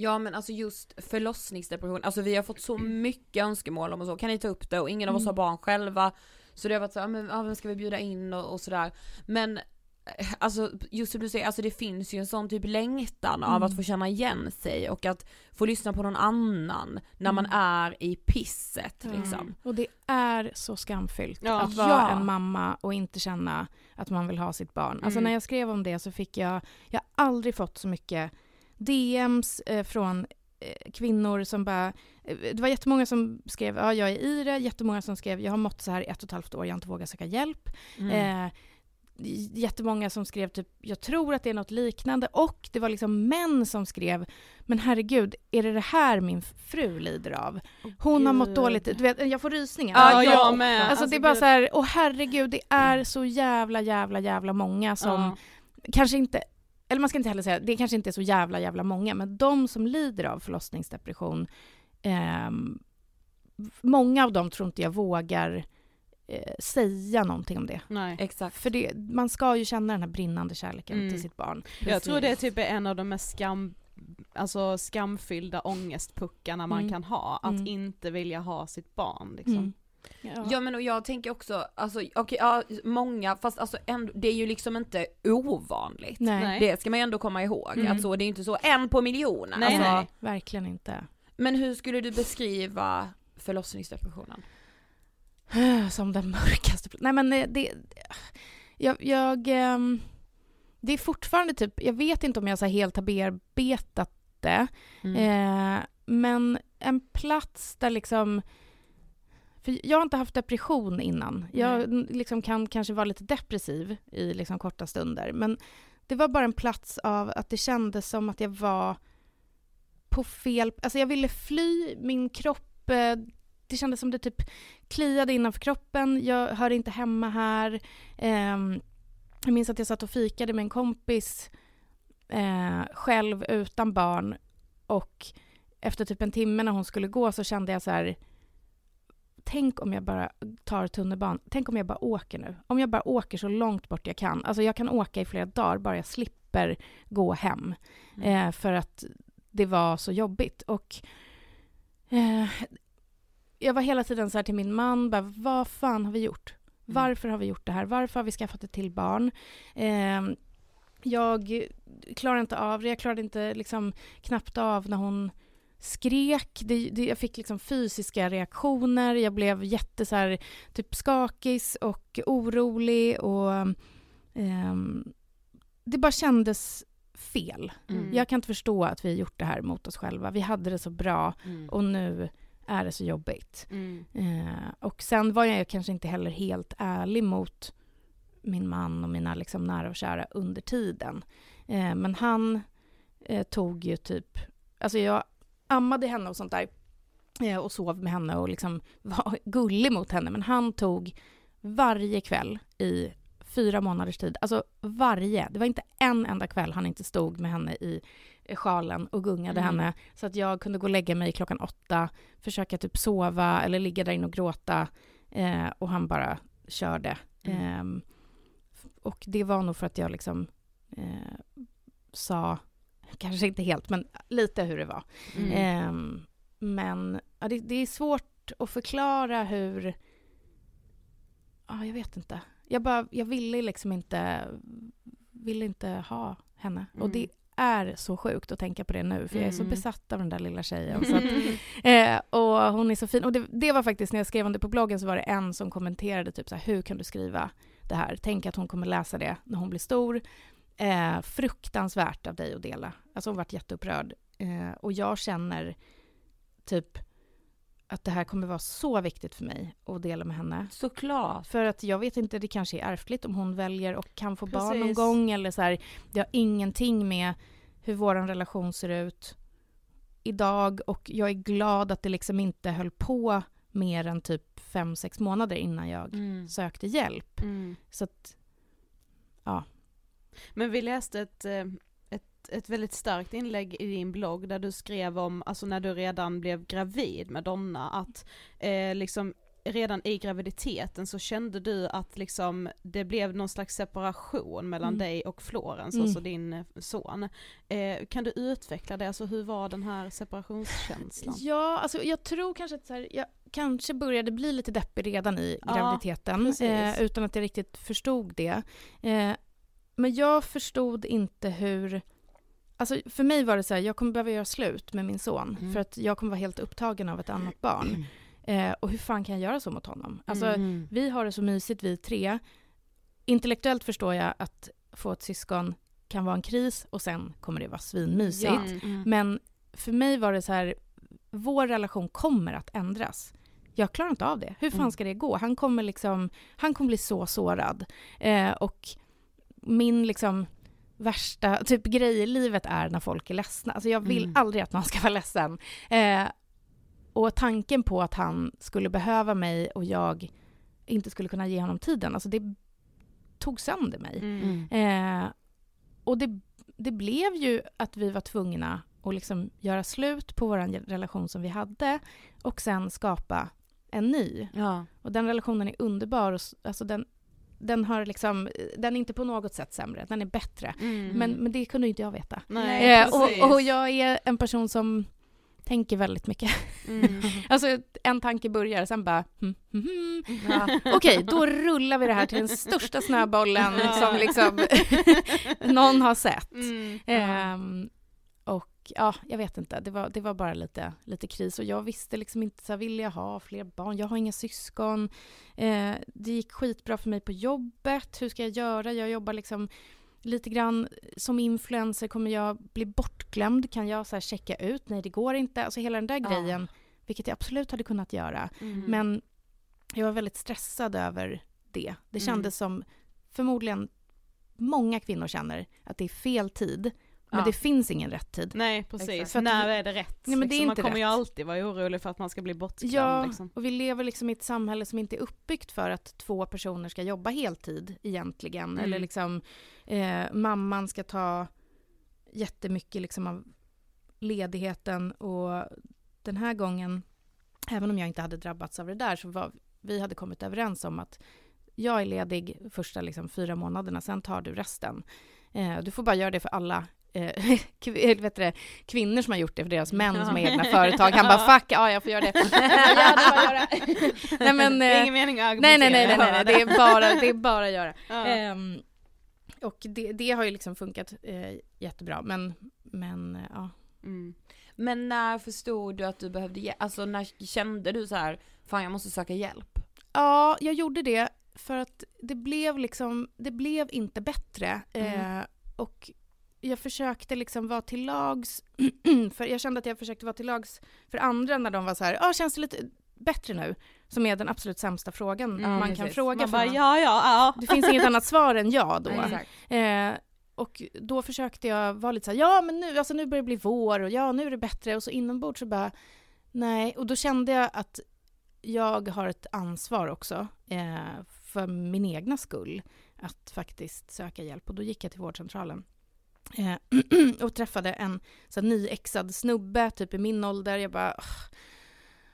Ja men alltså just förlossningsdepression, alltså vi har fått så mycket önskemål om och så, kan ni ta upp det? Och ingen av oss har barn själva. Så det har varit så, ja, men ja, vem ska vi bjuda in och, och sådär. Men eh, alltså just som du säger, alltså det finns ju en sån typ längtan av att få känna igen sig och att få lyssna på någon annan när man är i pisset liksom. Och det är så skamfyllt Ja. att vara Ja. en mamma och inte känna att man vill ha sitt barn. Alltså Mm. när jag skrev om det så fick jag, jag har aldrig fått så mycket DMs eh, från eh, kvinnor som bara... eh, Det var jättemånga som skrev ja, jag är i det, jättemånga som skrev jag har mått så här i ett och ett halvt år, jag har inte vågat söka hjälp. Mm. Eh, jättemånga som skrev typ jag tror att det är något liknande och det var liksom män som skrev men herregud, är det det här min fru lider av? Hon har mått dåligt, du vet, jag får rysningar. Ja, jag, jag med. Alltså, Alltså, det är bara gud. så här, åh herregud, det är så jävla jävla jävla många som Ja. kanske inte, eller man ska inte heller säga, det kanske inte är så jävla jävla många, men de som lider av förlossningsdepression, ehm, många av dem tror inte jag vågar eh, säga någonting om det. Nej. Exakt. För det, man ska ju känna den här brinnande kärleken Mm. till sitt barn. Jag tror det typ är en av de mest skam, alltså skamfyllda ångestpuckarna man Mm. kan ha, att Mm. inte vilja ha sitt barn liksom. Ja. Ja men och jag tänker också, alltså okej, ja många, fast alltså ändå, det är ju liksom inte ovanligt. Nej. Det ska man ju ändå komma ihåg, Mm. att så, det är ju inte så en på miljonen. Nej, alltså, nej. verkligen inte. Men hur skulle du beskriva förlossningsdepressionen? Som den mörkaste... Nej men eh, det... Jag... jag ehm, det är fortfarande typ... Jag vet inte om jag så helt har bearbetat det. Mm. Eh, men en plats där liksom... För jag har inte haft depression innan. Jag liksom kan kanske vara lite depressiv i liksom korta stunder. Men det var bara en plats av att det kändes som att jag var på fel... Alltså jag ville fly, min kropp... Eh, det kändes som det typ kliade innanför kroppen. Jag hör inte hemma här. Ehm, jag minns att jag satt och fikade med en kompis eh, själv utan barn och efter typ en timme när hon skulle gå så kände jag så här Tänk om jag bara tar tunnelbanan, tänk om jag bara åker nu. Om jag bara åker så långt bort jag kan. Alltså jag kan åka i flera dagar bara jag slipper gå hem. Eh, för att det var så jobbigt. Och eh, jag var hela tiden så här till min man, bara, vad fan har vi gjort? Varför har vi gjort det här? Varför har vi skaffat ett till barn? Eh, jag klarar inte av det. Jag klarade inte liksom knappt av när hon skrek. Det, det, jag fick liksom fysiska reaktioner. Jag blev jätte så här, typ skakis och orolig och ehm, det bara kändes fel. Mm. Jag kan inte förstå att vi gjort det här mot oss själva. Vi hade det så bra Mm. och nu är det så jobbigt. Mm. Eh, och sen var jag kanske inte heller helt ärlig mot min man och mina liksom nära och kära under tiden. Eh, men han eh, tog ju typ... Alltså jag ammade henne och sånt där eh, och sov med henne och liksom var gullig mot henne. Men han tog varje kväll i fyra månaders tid, alltså varje, det var inte en enda kväll han inte stod med henne i sjalen och gungade Mm. henne så att jag kunde gå och lägga mig klockan åtta, försöka typ sova eller ligga där inne och gråta eh, och han bara körde. Mm. Ehm, och det var nog för att jag liksom eh, sa, kanske inte helt, men lite hur det var. Mm. Ehm, men ja, det, det är svårt att förklara hur... Ja, jag vet inte. Jag, bara, jag ville liksom inte, ville inte ha henne. Och Mm. det är så sjukt att tänka på det nu, för jag är så Mm. besatt av den där lilla tjejen. Så att, eh, och hon är så fin. Och det, det var faktiskt, när jag skrev om det på bloggen så var det en som kommenterade typ så här, hur kan du skriva det här? Tänk att hon kommer läsa det när hon blir stor. Eh, fruktansvärt av dig att dela. Alltså hon vart jätteupprörd. Eh, och jag känner typ att det här kommer vara så viktigt för mig att dela med henne. Såklart. För att jag vet inte, det kanske är ärftligt om hon väljer och kan få barn någon Precis. gång eller så här. Det har ingenting med hur vår relation ser ut idag och jag är glad att det liksom inte höll på mer än typ fem sex månader innan jag Mm. sökte hjälp. Mm. Så att, Men vi läste ett, eh, ett, ett väldigt starkt inlägg i din blogg där du skrev om, alltså när du redan blev gravid med Donna, att eh, liksom redan i graviditeten så kände du att liksom det blev någon slags separation mellan Mm. dig och Florens, Mm. alltså din eh, son. Eh, kan du utveckla det, alltså hur var den här separationskänslan? Ja, alltså jag tror kanske att så här, jag kanske började bli lite deppig redan i Ja, graviditeten precis. eh, utan att jag riktigt förstod det. Eh, men jag förstod inte hur... Alltså för mig var det så här, jag kommer behöva göra slut med min son Mm. för att jag kommer vara helt upptagen av ett annat barn. Eh, och hur fan kan jag göra så mot honom? Alltså, Mm. vi har det så mysigt vi tre. Intellektuellt förstår jag att få ett syskon kan vara en kris och sen kommer det vara svinmysigt. Mm. Men för mig var det så här, vår relation kommer att ändras. Jag klarar inte av det. Hur fan Mm. ska det gå? Han kommer liksom, han kommer bli så sårad. Eh, och min liksom värsta typ grej i livet är när folk är ledsna. Alltså jag vill Mm. aldrig att någon ska vara ledsen. Eh, och tanken på att han skulle behöva mig och jag inte skulle kunna ge honom tiden, alltså det tog sönder mig. Mm. Eh, och det, det blev ju att vi var tvungna att liksom göra slut på vår relation som vi hade och sen skapa en ny. Ja. Och den relationen är underbar. Och, alltså den, den, har liksom, den är inte på något sätt sämre, den är bättre. Mm. Men, men det kunde inte jag veta. Nej, Eh, och, och jag är en person som tänker väldigt mycket. Mm. Alltså en tanke börjar, sen bara... Hmm, hmm, hmm. Ja. Okej, då rullar vi det här till den största snöbollen som liksom någon har sett. Mm. Ehm, och ja, jag vet inte. Det var, det var bara lite, lite kris. Och jag visste liksom inte, så här, vill jag ha fler barn? Jag har inga syskon. Eh, det gick skitbra för mig på jobbet. Hur ska jag göra? Jag jobbar liksom lite grann som influencer. Kommer jag bli bortglömd? Kan jag så här checka ut? Nej, det går inte. Alltså hela den där Ja. grejen, vilket jag absolut hade kunnat göra. Mm. Men jag var väldigt stressad över det. Det Mm. kändes som förmodligen många kvinnor känner att det är fel tid. Men Ja. det finns ingen rätt tid. Nej precis, Exakt. för när är det rätt? Nej, men det är liksom, inte man kommer ju rätt. alltid vara orolig för att man ska bli bortglömd Ja, liksom. och vi lever liksom i ett samhälle som inte är uppbyggt för att två personer ska jobba heltid egentligen. Mm. Eller liksom eh, mamman ska ta jättemycket liksom av ledigheten och den här gången, även om jag inte hade drabbats av det där, så var vi hade kommit överens om att jag är ledig första liksom, fyra månaderna, sen tar du resten. Eh, du får bara göra det för alla eh, kv- vet det, kvinnor som har gjort det för deras män som har egna företag. Han bara fuck, ja jag får göra det. Jag gör det, bara göra. nej men, det är eh, ingen mening att nej, nej, nej, nej, nej, nej, det är bara, det är bara att göra. Ja. Ehm, och det, det har ju liksom funkat eh, jättebra, men, men eh, ja. Mm. Men när förstod du att du behövde hjälp? Alltså när kände du så här, fan jag måste söka hjälp? Ja, jag gjorde det för att det blev liksom, det blev inte bättre. Mm. Eh, och jag försökte liksom vara till lags, för jag kände att jag försökte vara till lags för andra när de var så här, ja känns det lite bättre nu? Som är den absolut sämsta frågan Ja, man kan precis. fråga. Man bara ja, ja, ja. Det finns inget annat svar än ja då. Eh, och då försökte jag vara lite så här, ja men nu, alltså nu börjar det bli vår och ja nu är det bättre och så inombords så bara, nej. Och då kände jag att jag har ett ansvar också eh, för min egna skull att faktiskt söka hjälp och då gick jag till vårdcentralen. Eh, och träffade en så här, nyexad snubbe, typ i min ålder. Jag bara,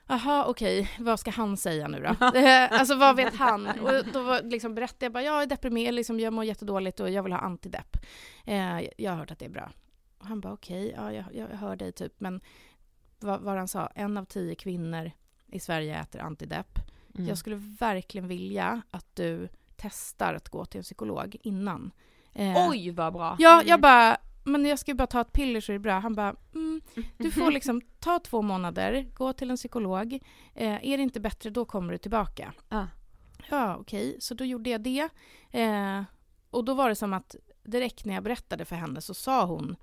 Jaha, okej, vad ska han säga nu då? Eh, alltså vad vet han? Och då var, liksom, berättade jag bara, jag är deprimerad, liksom, jag mår jättedåligt och jag vill ha antidepp. Eh, jag har hört att det är bra. Och han bara, okej, ja, jag, jag hör dig typ, men vad, vad han sa, en av tio kvinnor i Sverige äter antidepp. Mm. Jag skulle verkligen vilja att du testar att gå till en psykolog innan. Eh, Oj vad bra! Ja, Mm. jag bara, men jag ska ju bara ta ett piller så är det bra. Han bara, mm, du får liksom ta två månader, gå till en psykolog. Eh, är det inte bättre, då kommer du tillbaka. Ja. Ja, okej. Så då gjorde jag det. Eh, och då var det som att direkt när jag berättade för henne så sa hon,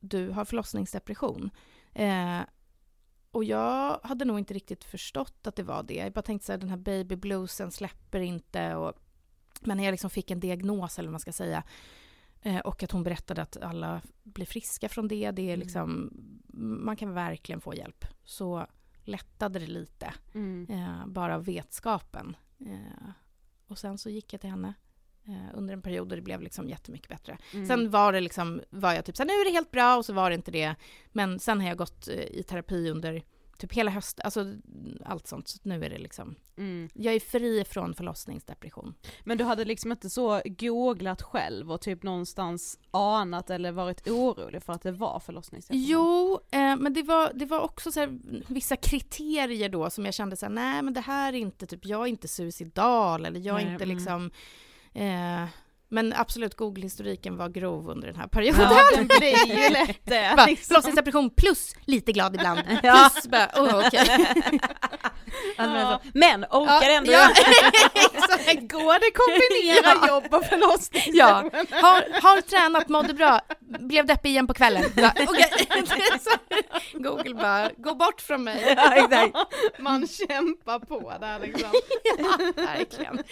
du har förlossningsdepression. Eh, och jag hade nog inte riktigt förstått att det var det. Jag bara tänkte så här, den här baby bluesen släpper inte. Och, men när jag liksom fick en diagnos, eller vad man ska säga, eh, och att hon berättade att alla blir friska från det, det är liksom, man kan verkligen få hjälp. Så lättade det lite, Mm. eh, bara vetskapen. Eh, och sen så gick jag till henne eh, under en period och det blev liksom jättemycket bättre. Mm. Sen var det liksom, var jag typ så här, nu är det helt bra och så var det inte det. Men sen har jag gått i terapi under typ hela hösten, alltså allt sånt. Så nu är det liksom, Mm. jag är fri från förlossningsdepression. Men du hade liksom inte så googlat själv och typ någonstans anat eller varit orolig för att det var förlossningsdepression? Jo, eh, men det var, det var också så här, vissa kriterier då som jag kände så här, nej men det här är inte, typ, jag är inte suicidal eller jag är Nej, inte mm. liksom, eh, men absolut Google-historiken var grov under den här perioden. Ja, den blir ju lätt det. Bara, liksom. Förlossningsdepression plus lite glad ibland. Ja. Plus bara, oh, okej. Ja. Men orkar ändå ja, exakt. Går det kombinera jobb och förlossning? Ja, har, har tränat, mådde bra, blev deppig igen på kvällen. Google bara, gå bort från mig. Man kämpar på där liksom. Ja, verkligen.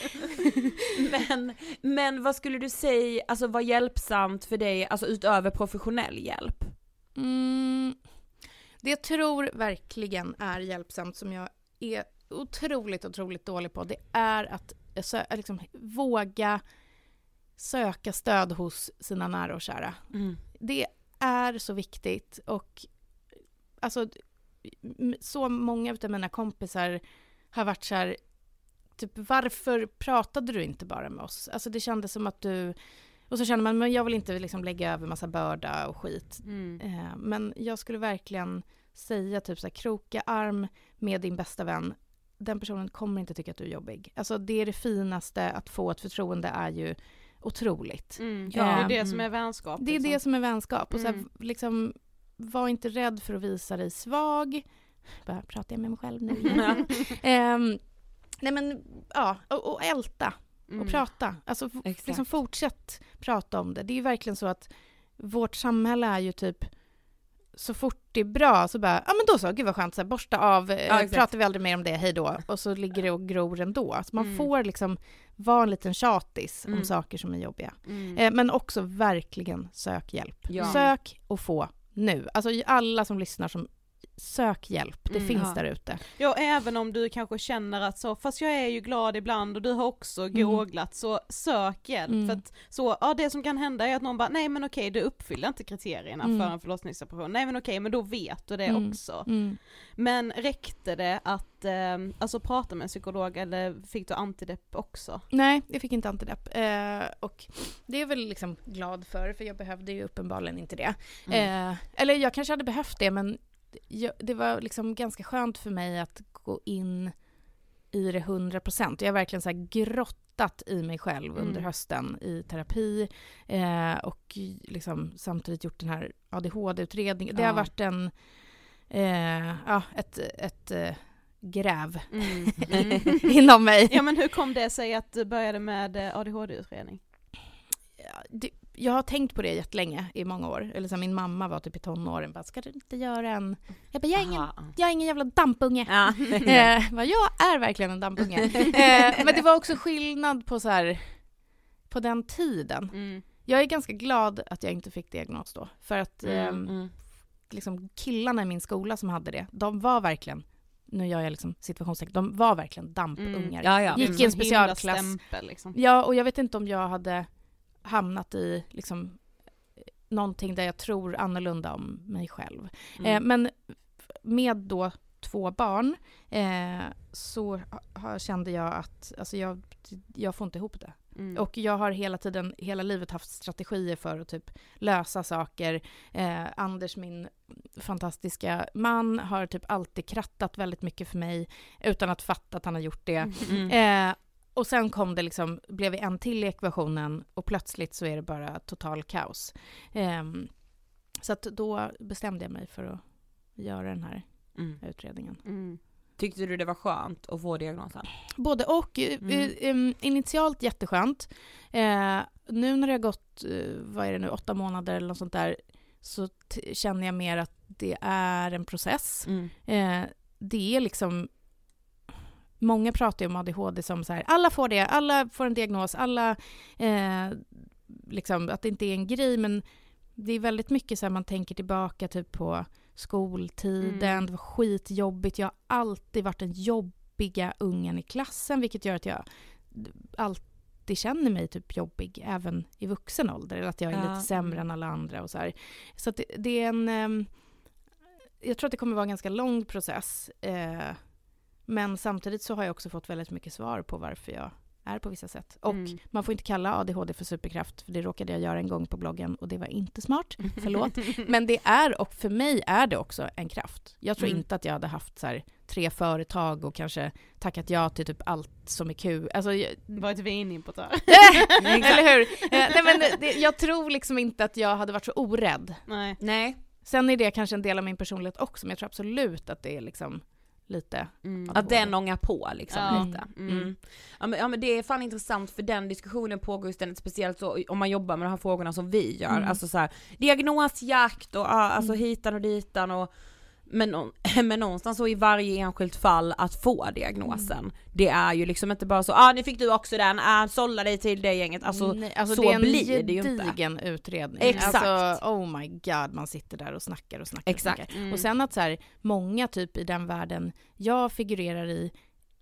Men, men vad skulle du säga, alltså var hjälpsamt för dig, alltså utöver professionell hjälp? Mm, det jag tror verkligen är hjälpsamt som jag är otroligt, otroligt dålig på, det är att liksom, våga söka stöd hos sina nära och kära. Det är så viktigt och alltså så många av mina kompisar har varit så här typ varför pratade du inte bara med oss? Alltså det kändes som att du och så känner man, men jag vill inte liksom lägga över massa börda och skit. Eh, men jag skulle verkligen säga typ så här, kroka arm med din bästa vän. Den personen kommer inte tycka att du är jobbig. Alltså det är det finaste, att få ett förtroende är ju otroligt. Mm, Ja. det är det Mm. som är vänskap. Det är liksom. det som är vänskap. Och så här, Mm. liksom, var inte rädd för att visa dig svag. Bara pratar jag med mig själv nu. Ehm, nej men, ja, och, och älta och Mm. prata. Alltså Exakt. liksom fortsätt prata om det. Det är ju verkligen så att vårt samhälle är ju typ så fort det är bra så bara, ja men då så, gud vad skönt, så här, borsta av, eh, Ja, pratar vi aldrig mer om det, hej då. Och så ligger det och gror ändå. Så man Mm. får liksom vara en liten tjatis Mm. om saker som är jobbiga. Mm. Eh, men också verkligen sök hjälp. Ja. Sök och få nu. Alltså alla som lyssnar som sök hjälp, det Mm, finns ja. där ute. Ja, även om du kanske känner att så, fast jag är ju glad ibland och du har också googlat, så sök hjälp. Mm. För att så, ja det som kan hända är att någon bara, nej men okej du uppfyller inte kriterierna Mm. för en förlossningsoperation, nej men okej men då vet du det Mm. också. Mm. Men räckte det att eh, alltså prata med en psykolog eller fick du antidepp också? Nej, jag fick inte antidepp. Eh, och det är jag väl liksom glad för, för jag behövde ju uppenbarligen inte det. Eh, eller jag kanske hade behövt det, men jag, det var liksom ganska skönt för mig att gå in i det 100 procent. Jag har verkligen så grottat i mig själv Mm. under hösten i terapi eh, och liksom samtidigt gjort den här ADHD-utredningen. Det Ja. har varit en, eh, ja, ett, ett eh, gräv Mm. Mm. inom mig. Ja men hur kom det sig att du började med eh, ADHD-utredning? Ja, det, jag har tänkt på det jättelänge, i många år. Eller så min mamma var typ i tonåren, bara, ska du inte göra en... Jag bara, jag är ingen, jag är ingen jävla dampunge. Ja. Eh, bara, jag är verkligen en dampunge. eh, men det var också skillnad på så här, på den tiden. Mm. Jag är ganska glad att jag inte fick diagnos då. För att Mm, ehm, liksom, killarna i min skola som hade det, de var verkligen, nu gör jag liksom situationstecken, de var verkligen dampungar. Ja, ja. Gick Mm, i en himla specialklass. stämpel, liksom. Ja, och jag vet inte om jag hade hamnat i liksom, någonting där jag tror annorlunda om mig själv. Mm. Eh, men med då två barn eh, så ha, kände jag att alltså jag, jag får inte ihop det. Mm. Och jag har hela tiden, hela livet haft strategier för att typ lösa saker. Eh, Anders, min fantastiska man, har typ alltid krattat väldigt mycket för mig utan att fatta att han har gjort det. Mm. Eh, och sen kom det liksom, blev vi en till i ekvationen och plötsligt så är det bara total kaos. Ehm, så att då bestämde jag mig för att göra den här Mm. utredningen. Mm. Tyckte du det var skönt att få diagnosen? Både och. eh, Mm. eh, em, initialt jätteskönt. Eh, nu när det har gått, eh, vad är det nu, åtta månader eller något sånt där, så känner jag mer att det är en process. Mm. Eh, det är liksom... Många pratar ju om ADHD som så här, alla får det, alla får en diagnos, alla... Eh, liksom, att det inte är en grej, men det är väldigt mycket så här man tänker tillbaka typ på skoltiden, Mm. det var skitjobbigt, jag har alltid varit den jobbiga ungen i klassen, vilket gör att jag alltid känner mig typ jobbig, även i vuxen ålder, eller att jag är Ja. lite sämre än alla andra och så här. Så det, det är en... ehm, jag tror att det kommer vara en ganska lång process. Eh, men samtidigt så har jag också fått väldigt mycket svar på varför jag är på vissa sätt. Och Mm. man får inte kalla ADHD för superkraft, för det råkade jag göra en gång på bloggen och det var inte smart. Förlåt. Men det är, och för mig är det också en kraft. Jag tror Mm. inte att jag hade haft så här, tre företag och kanske tackat ja till typ allt som är kul. Alltså, jag, Varit vinimportör. eller hur? Eh, nej, men det, jag tror liksom inte att jag hade varit så orädd. Nej. Nej. Sen är det kanske en del av min personlighet också, men jag tror absolut att det är liksom lite. Mm. Ja, Att den ångar på liksom Ja. lite. Mm. Mm. Ja, men, ja men det är fan intressant för den diskussionen pågår ju ständigt, speciellt så om man jobbar med de här frågorna som vi gör, Mm. alltså så här, diagnosjakt och alltså hitan och ditan och men, men någonstans så i varje enskilt fall att få diagnosen, Mm. det är ju liksom inte bara så ah nu fick du också den, ah sålla dig till det gänget, alltså, Nej, alltså så det är en blir det ju inte. gedigen utredning. Exakt. Alltså, oh my god, man sitter där och snackar och snackar. Exakt. Och, snackar. Mm. och sen att så här, många typ i den världen jag figurerar i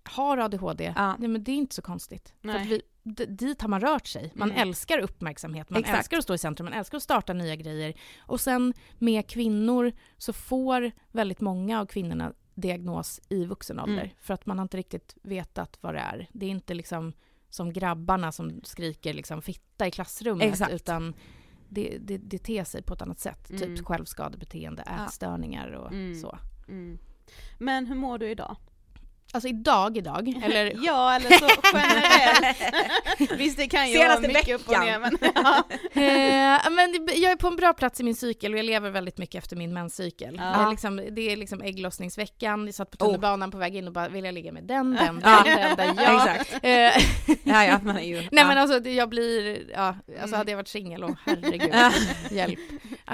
har ADHD, Ja. nej, men det är inte så konstigt. För Nej. att vi, d- dit har man rört sig. Man Mm. älskar uppmärksamhet, man Exakt. älskar att stå i centrum, man älskar att starta nya grejer. Och sen med kvinnor så får väldigt många av kvinnorna diagnos i vuxen ålder. Mm. För att man har inte riktigt vetat vad det är. Det är inte liksom som grabbarna som skriker liksom fitta i klassrummet, Exakt. utan det, det, det ter sig på ett annat sätt. Mm. Typ självskadebeteende, ätstörningar och Mm. så. Mm. Men hur mår du idag? Alltså idag, idag, eller Ja, eller så generellt. Visst, det kan ju Senaste vara mycket upp och veckan. ner, men ja. Eh, men jag är på en bra plats i min cykel och jag lever väldigt mycket efter min menscykel. Ja. Det, är liksom, det är liksom ägglossningsveckan, jag satt på tunnelbanan på väg in och bara vill jag ligga med den, den, Ja. den, den, den, ja. Exakt. Eh, Ja, ja, man är ju, Nej men alltså jag blir, ja, alltså Mm. hade jag varit singel, och herregud, hjälp.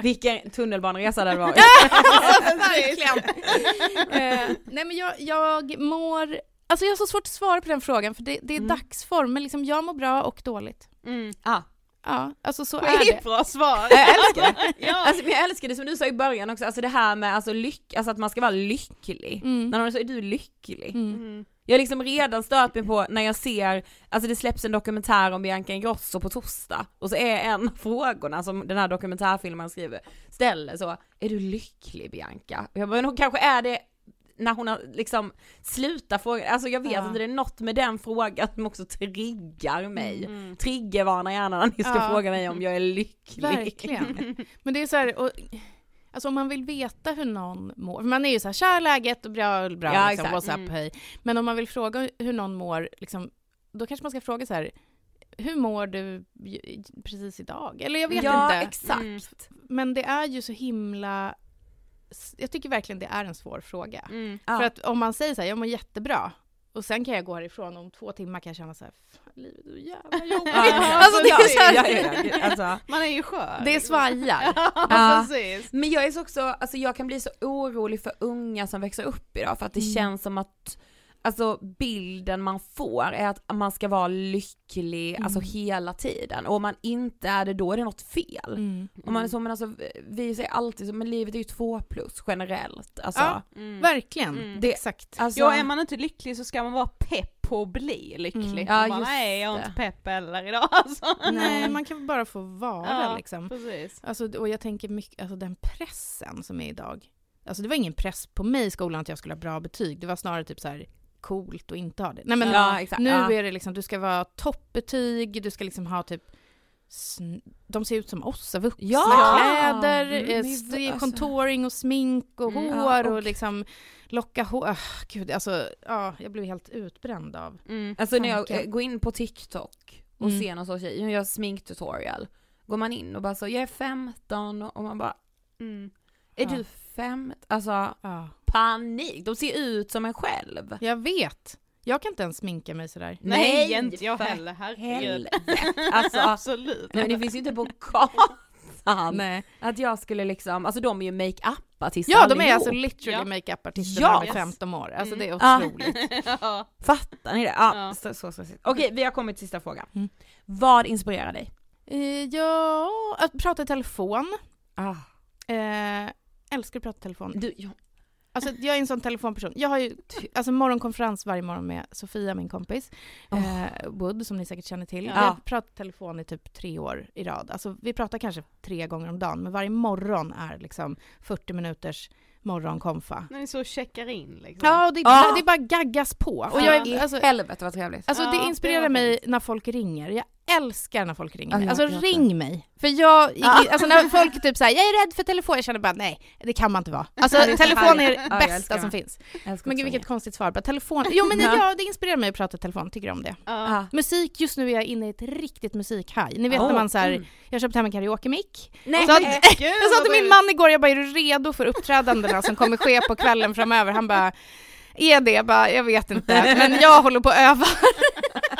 Vilken tunnelbaneresa det var. alltså, verkligen. eh, nej men jag, jag mår, alltså jag har så svårt att svara på den frågan för det, det är Mm. dagsform, men liksom jag mår bra och dåligt. Mm. Ja. Ja, alltså så är det. Skitbra svar! Jag älskar det. ja. Alltså, men jag älskar det som du sa i början också, alltså det här med alltså, lyck, alltså att man ska vara lycklig. Mm. När någon säger är du lycklig? Mm. Jag har liksom redan stört mig på när jag ser, alltså det släpps en dokumentär om Bianca Ingrosso på torsdag och så är en av frågorna som den här dokumentärfilmen skriver, ställer så, är du lycklig Bianca? Och jag bara, men hon kanske är det när hon har liksom slutat fråga, alltså jag vet Ja. inte, det är något med den frågan som också triggar mig. Mm. Triggervarna gärna när ni ska Ja. fråga mig om jag är lycklig. Verkligen. Men det är så här, och, alltså om man vill veta hur någon mår, man är ju så här, tja läget och bra, bra, Ja, liksom, what's up, Mm. hej. Men om man vill fråga hur någon mår, liksom, då kanske man ska fråga så här, hur mår du precis idag? Eller jag vet ja, inte. exakt. Mm. Men det är ju så himla, jag tycker verkligen det är en svår fråga. Mm. Ja. För att om man säger så här, jag mår jättebra, och sen kan jag gå härifrån om två timmar kan jag känna så här, fan livet är jävla jobbigt. Alltså det är så här, ja, ja, ja, alltså. Man är ju skör. det svajar. Ja, Ja. precis. Men jag är så också, alltså jag kan bli så orolig för unga som växer upp idag för att det Mm. känns som att Alltså bilden man får är att man ska vara lycklig Mm. alltså hela tiden och om man inte är det då är det något fel. Mm. Om man är så, men alltså vi säger alltid så, men livet är ju två plus generellt. Alltså, Ja. Mm. Verkligen, Mm. Det- exakt. alltså Ja, är man inte lycklig så ska man vara pepp på att bli lycklig. Mm. Ja, man, nej, jag är inte pepp heller idag alltså. Nej, man kan bara få vara Ja. liksom. Precis. Alltså, och jag tänker mycket, alltså den pressen som är idag. Alltså det var ingen press på mig i skolan att jag skulle ha bra betyg. Det var snarare typ så här coolt att inte ha det. Nej men ja, exakt. nu ja. är det liksom, du ska vara toppbetyg, du ska liksom ha typ de ser ut som oss, vuxna Ja! kläder, Mm, eh, alltså- contouring och smink och Mm, hår och, och- liksom locka hår. Ah, gud, alltså, ja, jag blev helt utbränd av. Mm. Alltså när jag eh, går in på TikTok och Mm. ser någon sån tjej, jag gör sminktutorial, går man in och bara så, jag är 15 och man bara, Mm. är Ja. du 15? Alltså Ja. panik, de ser ut som en själv. Jag vet. Jag kan inte ens sminka mig sådär. Nej, Nej, inte jag heller, herregud. Alltså, Absolut. nej, men det finns ju inte på kartan Nej. att jag skulle liksom, alltså de är ju makeup-artister Ja, de är allihop. alltså literally Ja. makeup-artister Ja. är Yes. 15 år. Alltså det är Ja. otroligt. ja. Fattar ni det? Ja, Ja. Så, så, så, så. Okej, vi har kommit till sista frågan. Mm. Vad inspirerar dig? Eh, ja, att prata i telefon. Ah. Eh, älskar att prata i telefon. Du, ja. Alltså jag är en sån telefonperson. Jag har ju alltså, morgonkonferens varje morgon med Sofia, min kompis. Eh, Wood, som ni säkert känner till. Ja. Vi har pratat i telefon i typ tre år i rad. Alltså vi pratar kanske tre gånger om dagen, men varje morgon är liksom 40 minuters morgonkonfa. När ni så checkar in liksom. Ja, och det, Ah. det bara gaggas på. Och jag jag är, alltså, helvete vad trevligt. Alltså det det inspirerar mig när folk ringer. Jag älskar när folk ringer mig. jag- Alltså jag ring mig. För jag, Ja. alltså när folk typ säger jag är rädd för telefon, jag känner bara nej, det kan man inte vara. Alltså telefon är det jag bästa som finns. Jag Men gud vilket konstigt svar. Bara telefon. Jo men Ja. det inspirerar mig att prata telefon, tycker om det. Musik, just nu är jag inne i ett riktigt musikhaj. Ni vet när man så här, mm. jag har köpt hem en karaoke-mick. Jag sa till min man igår, jag bara är du redo för uppträdandena som kommer ske på kvällen framöver? Han bara är det bara, jag vet inte. Men jag håller på att öva.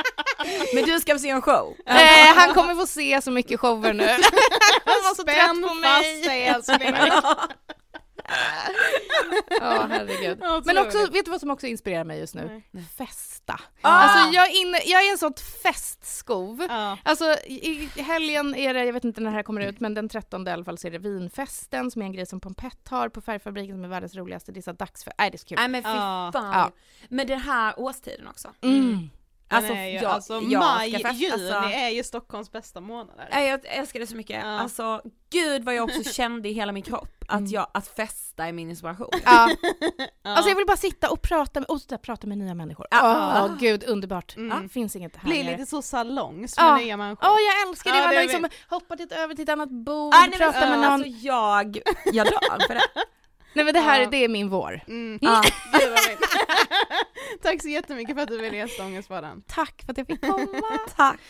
Men du ska se en show? Eh, han kommer få se så mycket shower nu. Han var så trött på fast dig mig. älskling. Ja, herregud. Ja, Men också, vet du vad som också inspirerar mig just nu? Nej. Festa. Ah. Alltså jag är, inne, jag är en sån festskov. Ja. Alltså i, helgen är det, jag vet inte när det här kommer ut, men den 13 i alla fall så är det vinfesten som är en grej som Pompett har på Färgfabriken som är världens roligaste. Det är så dags för, nej det är så kul. Nej men fy fan. Ja. Men den här årstiden också. Mm. Alltså, är ju, jag, alltså jag maj, juni alltså. är ju Stockholms bästa månader. Nej, jag älskar det så mycket. Ja. Alltså gud vad jag också kände i hela min kropp att jag, att festa är min inspiration. Ja. Ja. Alltså jag vill bara sitta och prata med, och och prata med nya människor. Ja. Åh gud, underbart. Mm. Det finns inget Blir härligare. lite så salongs med Ja. nya människor. Åh jag älskar det, Ja, man det har liksom hoppat över till ett annat bord, Ah, nej, men, pratar med någon. Alltså jag, jag dör för det. Nej men det här, Ja. det är min vår. Mm. Ja. Tack så jättemycket för att du ville gästa Ångestpodden. Tack för att jag fick komma. Tack.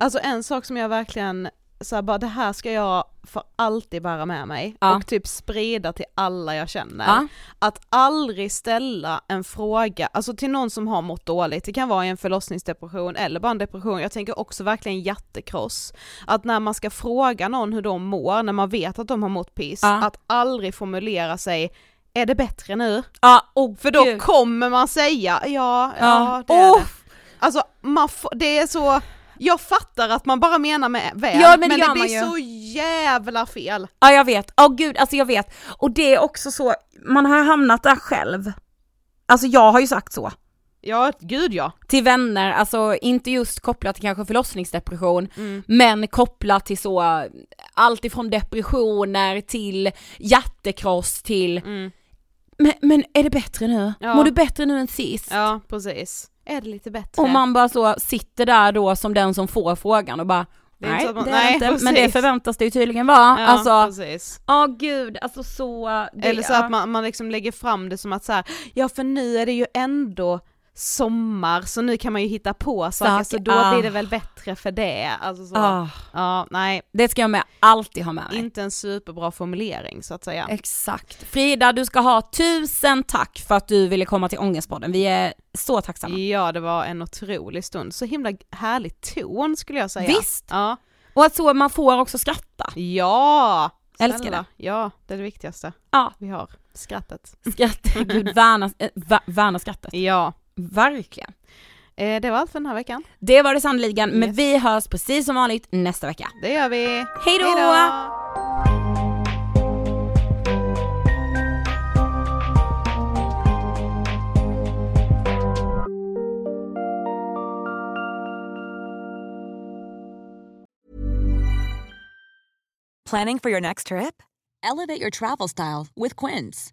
Alltså en sak som jag verkligen, så här, bara det här ska jag för alltid bära med mig Ja. och typ sprida till alla jag känner. Ja. Att aldrig ställa en fråga, alltså till någon som har mått dåligt, det kan vara i en förlossningsdepression eller bara en depression, jag tänker också verkligen hjärtekross. Att när man ska fråga någon hur de mår, när man vet att de har mått piss, Ja. att aldrig formulera sig är det bättre nu? Ja, oh, För då gud. kommer man säga ja, ja, det är Oh. det. Alltså man det är så, jag fattar att man bara menar med väl, Ja, men det men, det blir så jävla fel. Ja jag vet, åh gud alltså jag vet. Och det är också så, man har hamnat där själv. Alltså jag har ju sagt så. Ja, gud ja. Till vänner, alltså inte just kopplat till kanske förlossningsdepression, Mm. men kopplat till så, allt ifrån depressioner till hjärtekross till, Mm. men, men är det bättre nu? Ja. Mår du bättre nu än sist? Ja, precis. Är det lite bättre? Och man bara så sitter där då som den som får frågan och bara Det är nej, så att man- det är nej, det inte, men det förväntas det ju tydligen vara. Ja, alltså, precis. åh gud, alltså så. Det, Eller så att man, man liksom lägger fram det som att så här, ja för nu är det ju ändå sommar så nu kan man ju hitta på saker Saker, så då ah. blir det väl bättre för det. Alltså så. Ah, Ja, nej, det ska jag med, alltid ha med mig. inte en superbra formulering så att säga. Exakt. Frida, du ska ha tusen tack för att du ville komma till Ångestpodden. Vi är så tacksamma. Ja, det var en otrolig stund. Så himla härlig ton skulle jag säga. Visst. Ja. Och att så man får också skratta. Ja! Älskar Snälla. det. Ja, det är det viktigaste Ja, vi har. Skrattet. skratta, gud värna, vä- värna skrattet. Ja. Verkligen. Eh, det var allt för den här veckan. Det var det sannoliken, men Yes. vi hörs precis som vanligt nästa vecka. Det gör vi. Hej då! Planning for your next trip? Elevate your travel style with Quince.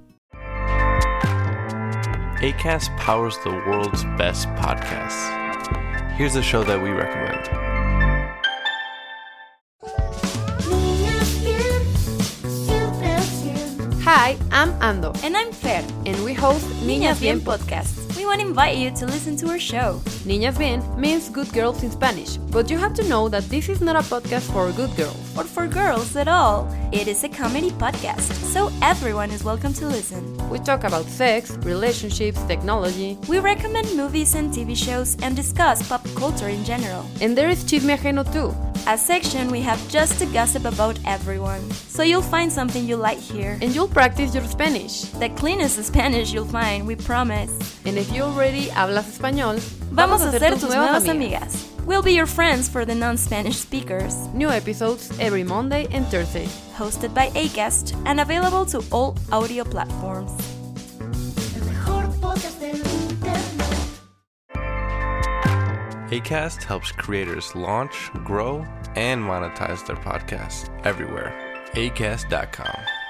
ACAST powers the world's best podcasts. Here's a show that we recommend. Hi, I'm Ando, And I'm Fer. and we host Niñas Bien podcast. We want to invite you to listen to our show. Niñas Bien means good girls in Spanish, but you have to know that this is not a podcast for good girls. Or for girls at all. It is a comedy podcast, so everyone is welcome to listen. We talk about sex, relationships, technology, We recommend movies and TV shows and discuss pop culture in general. and there is Chisme Ajeno too. a section we have just to gossip about everyone. So you'll find something you like here. And you'll practice your Spanish. The cleanest Spanish you'll find, we promise. And if you already hablas español, Vamos a ser tus nuevas amigas. We'll be your friends for the non-Spanish speakers. New episodes every Monday and Thursday. Hosted by Acast and available to all audio platforms. ACAST helps creators launch, grow, and monetize their podcasts everywhere. ACAST.com.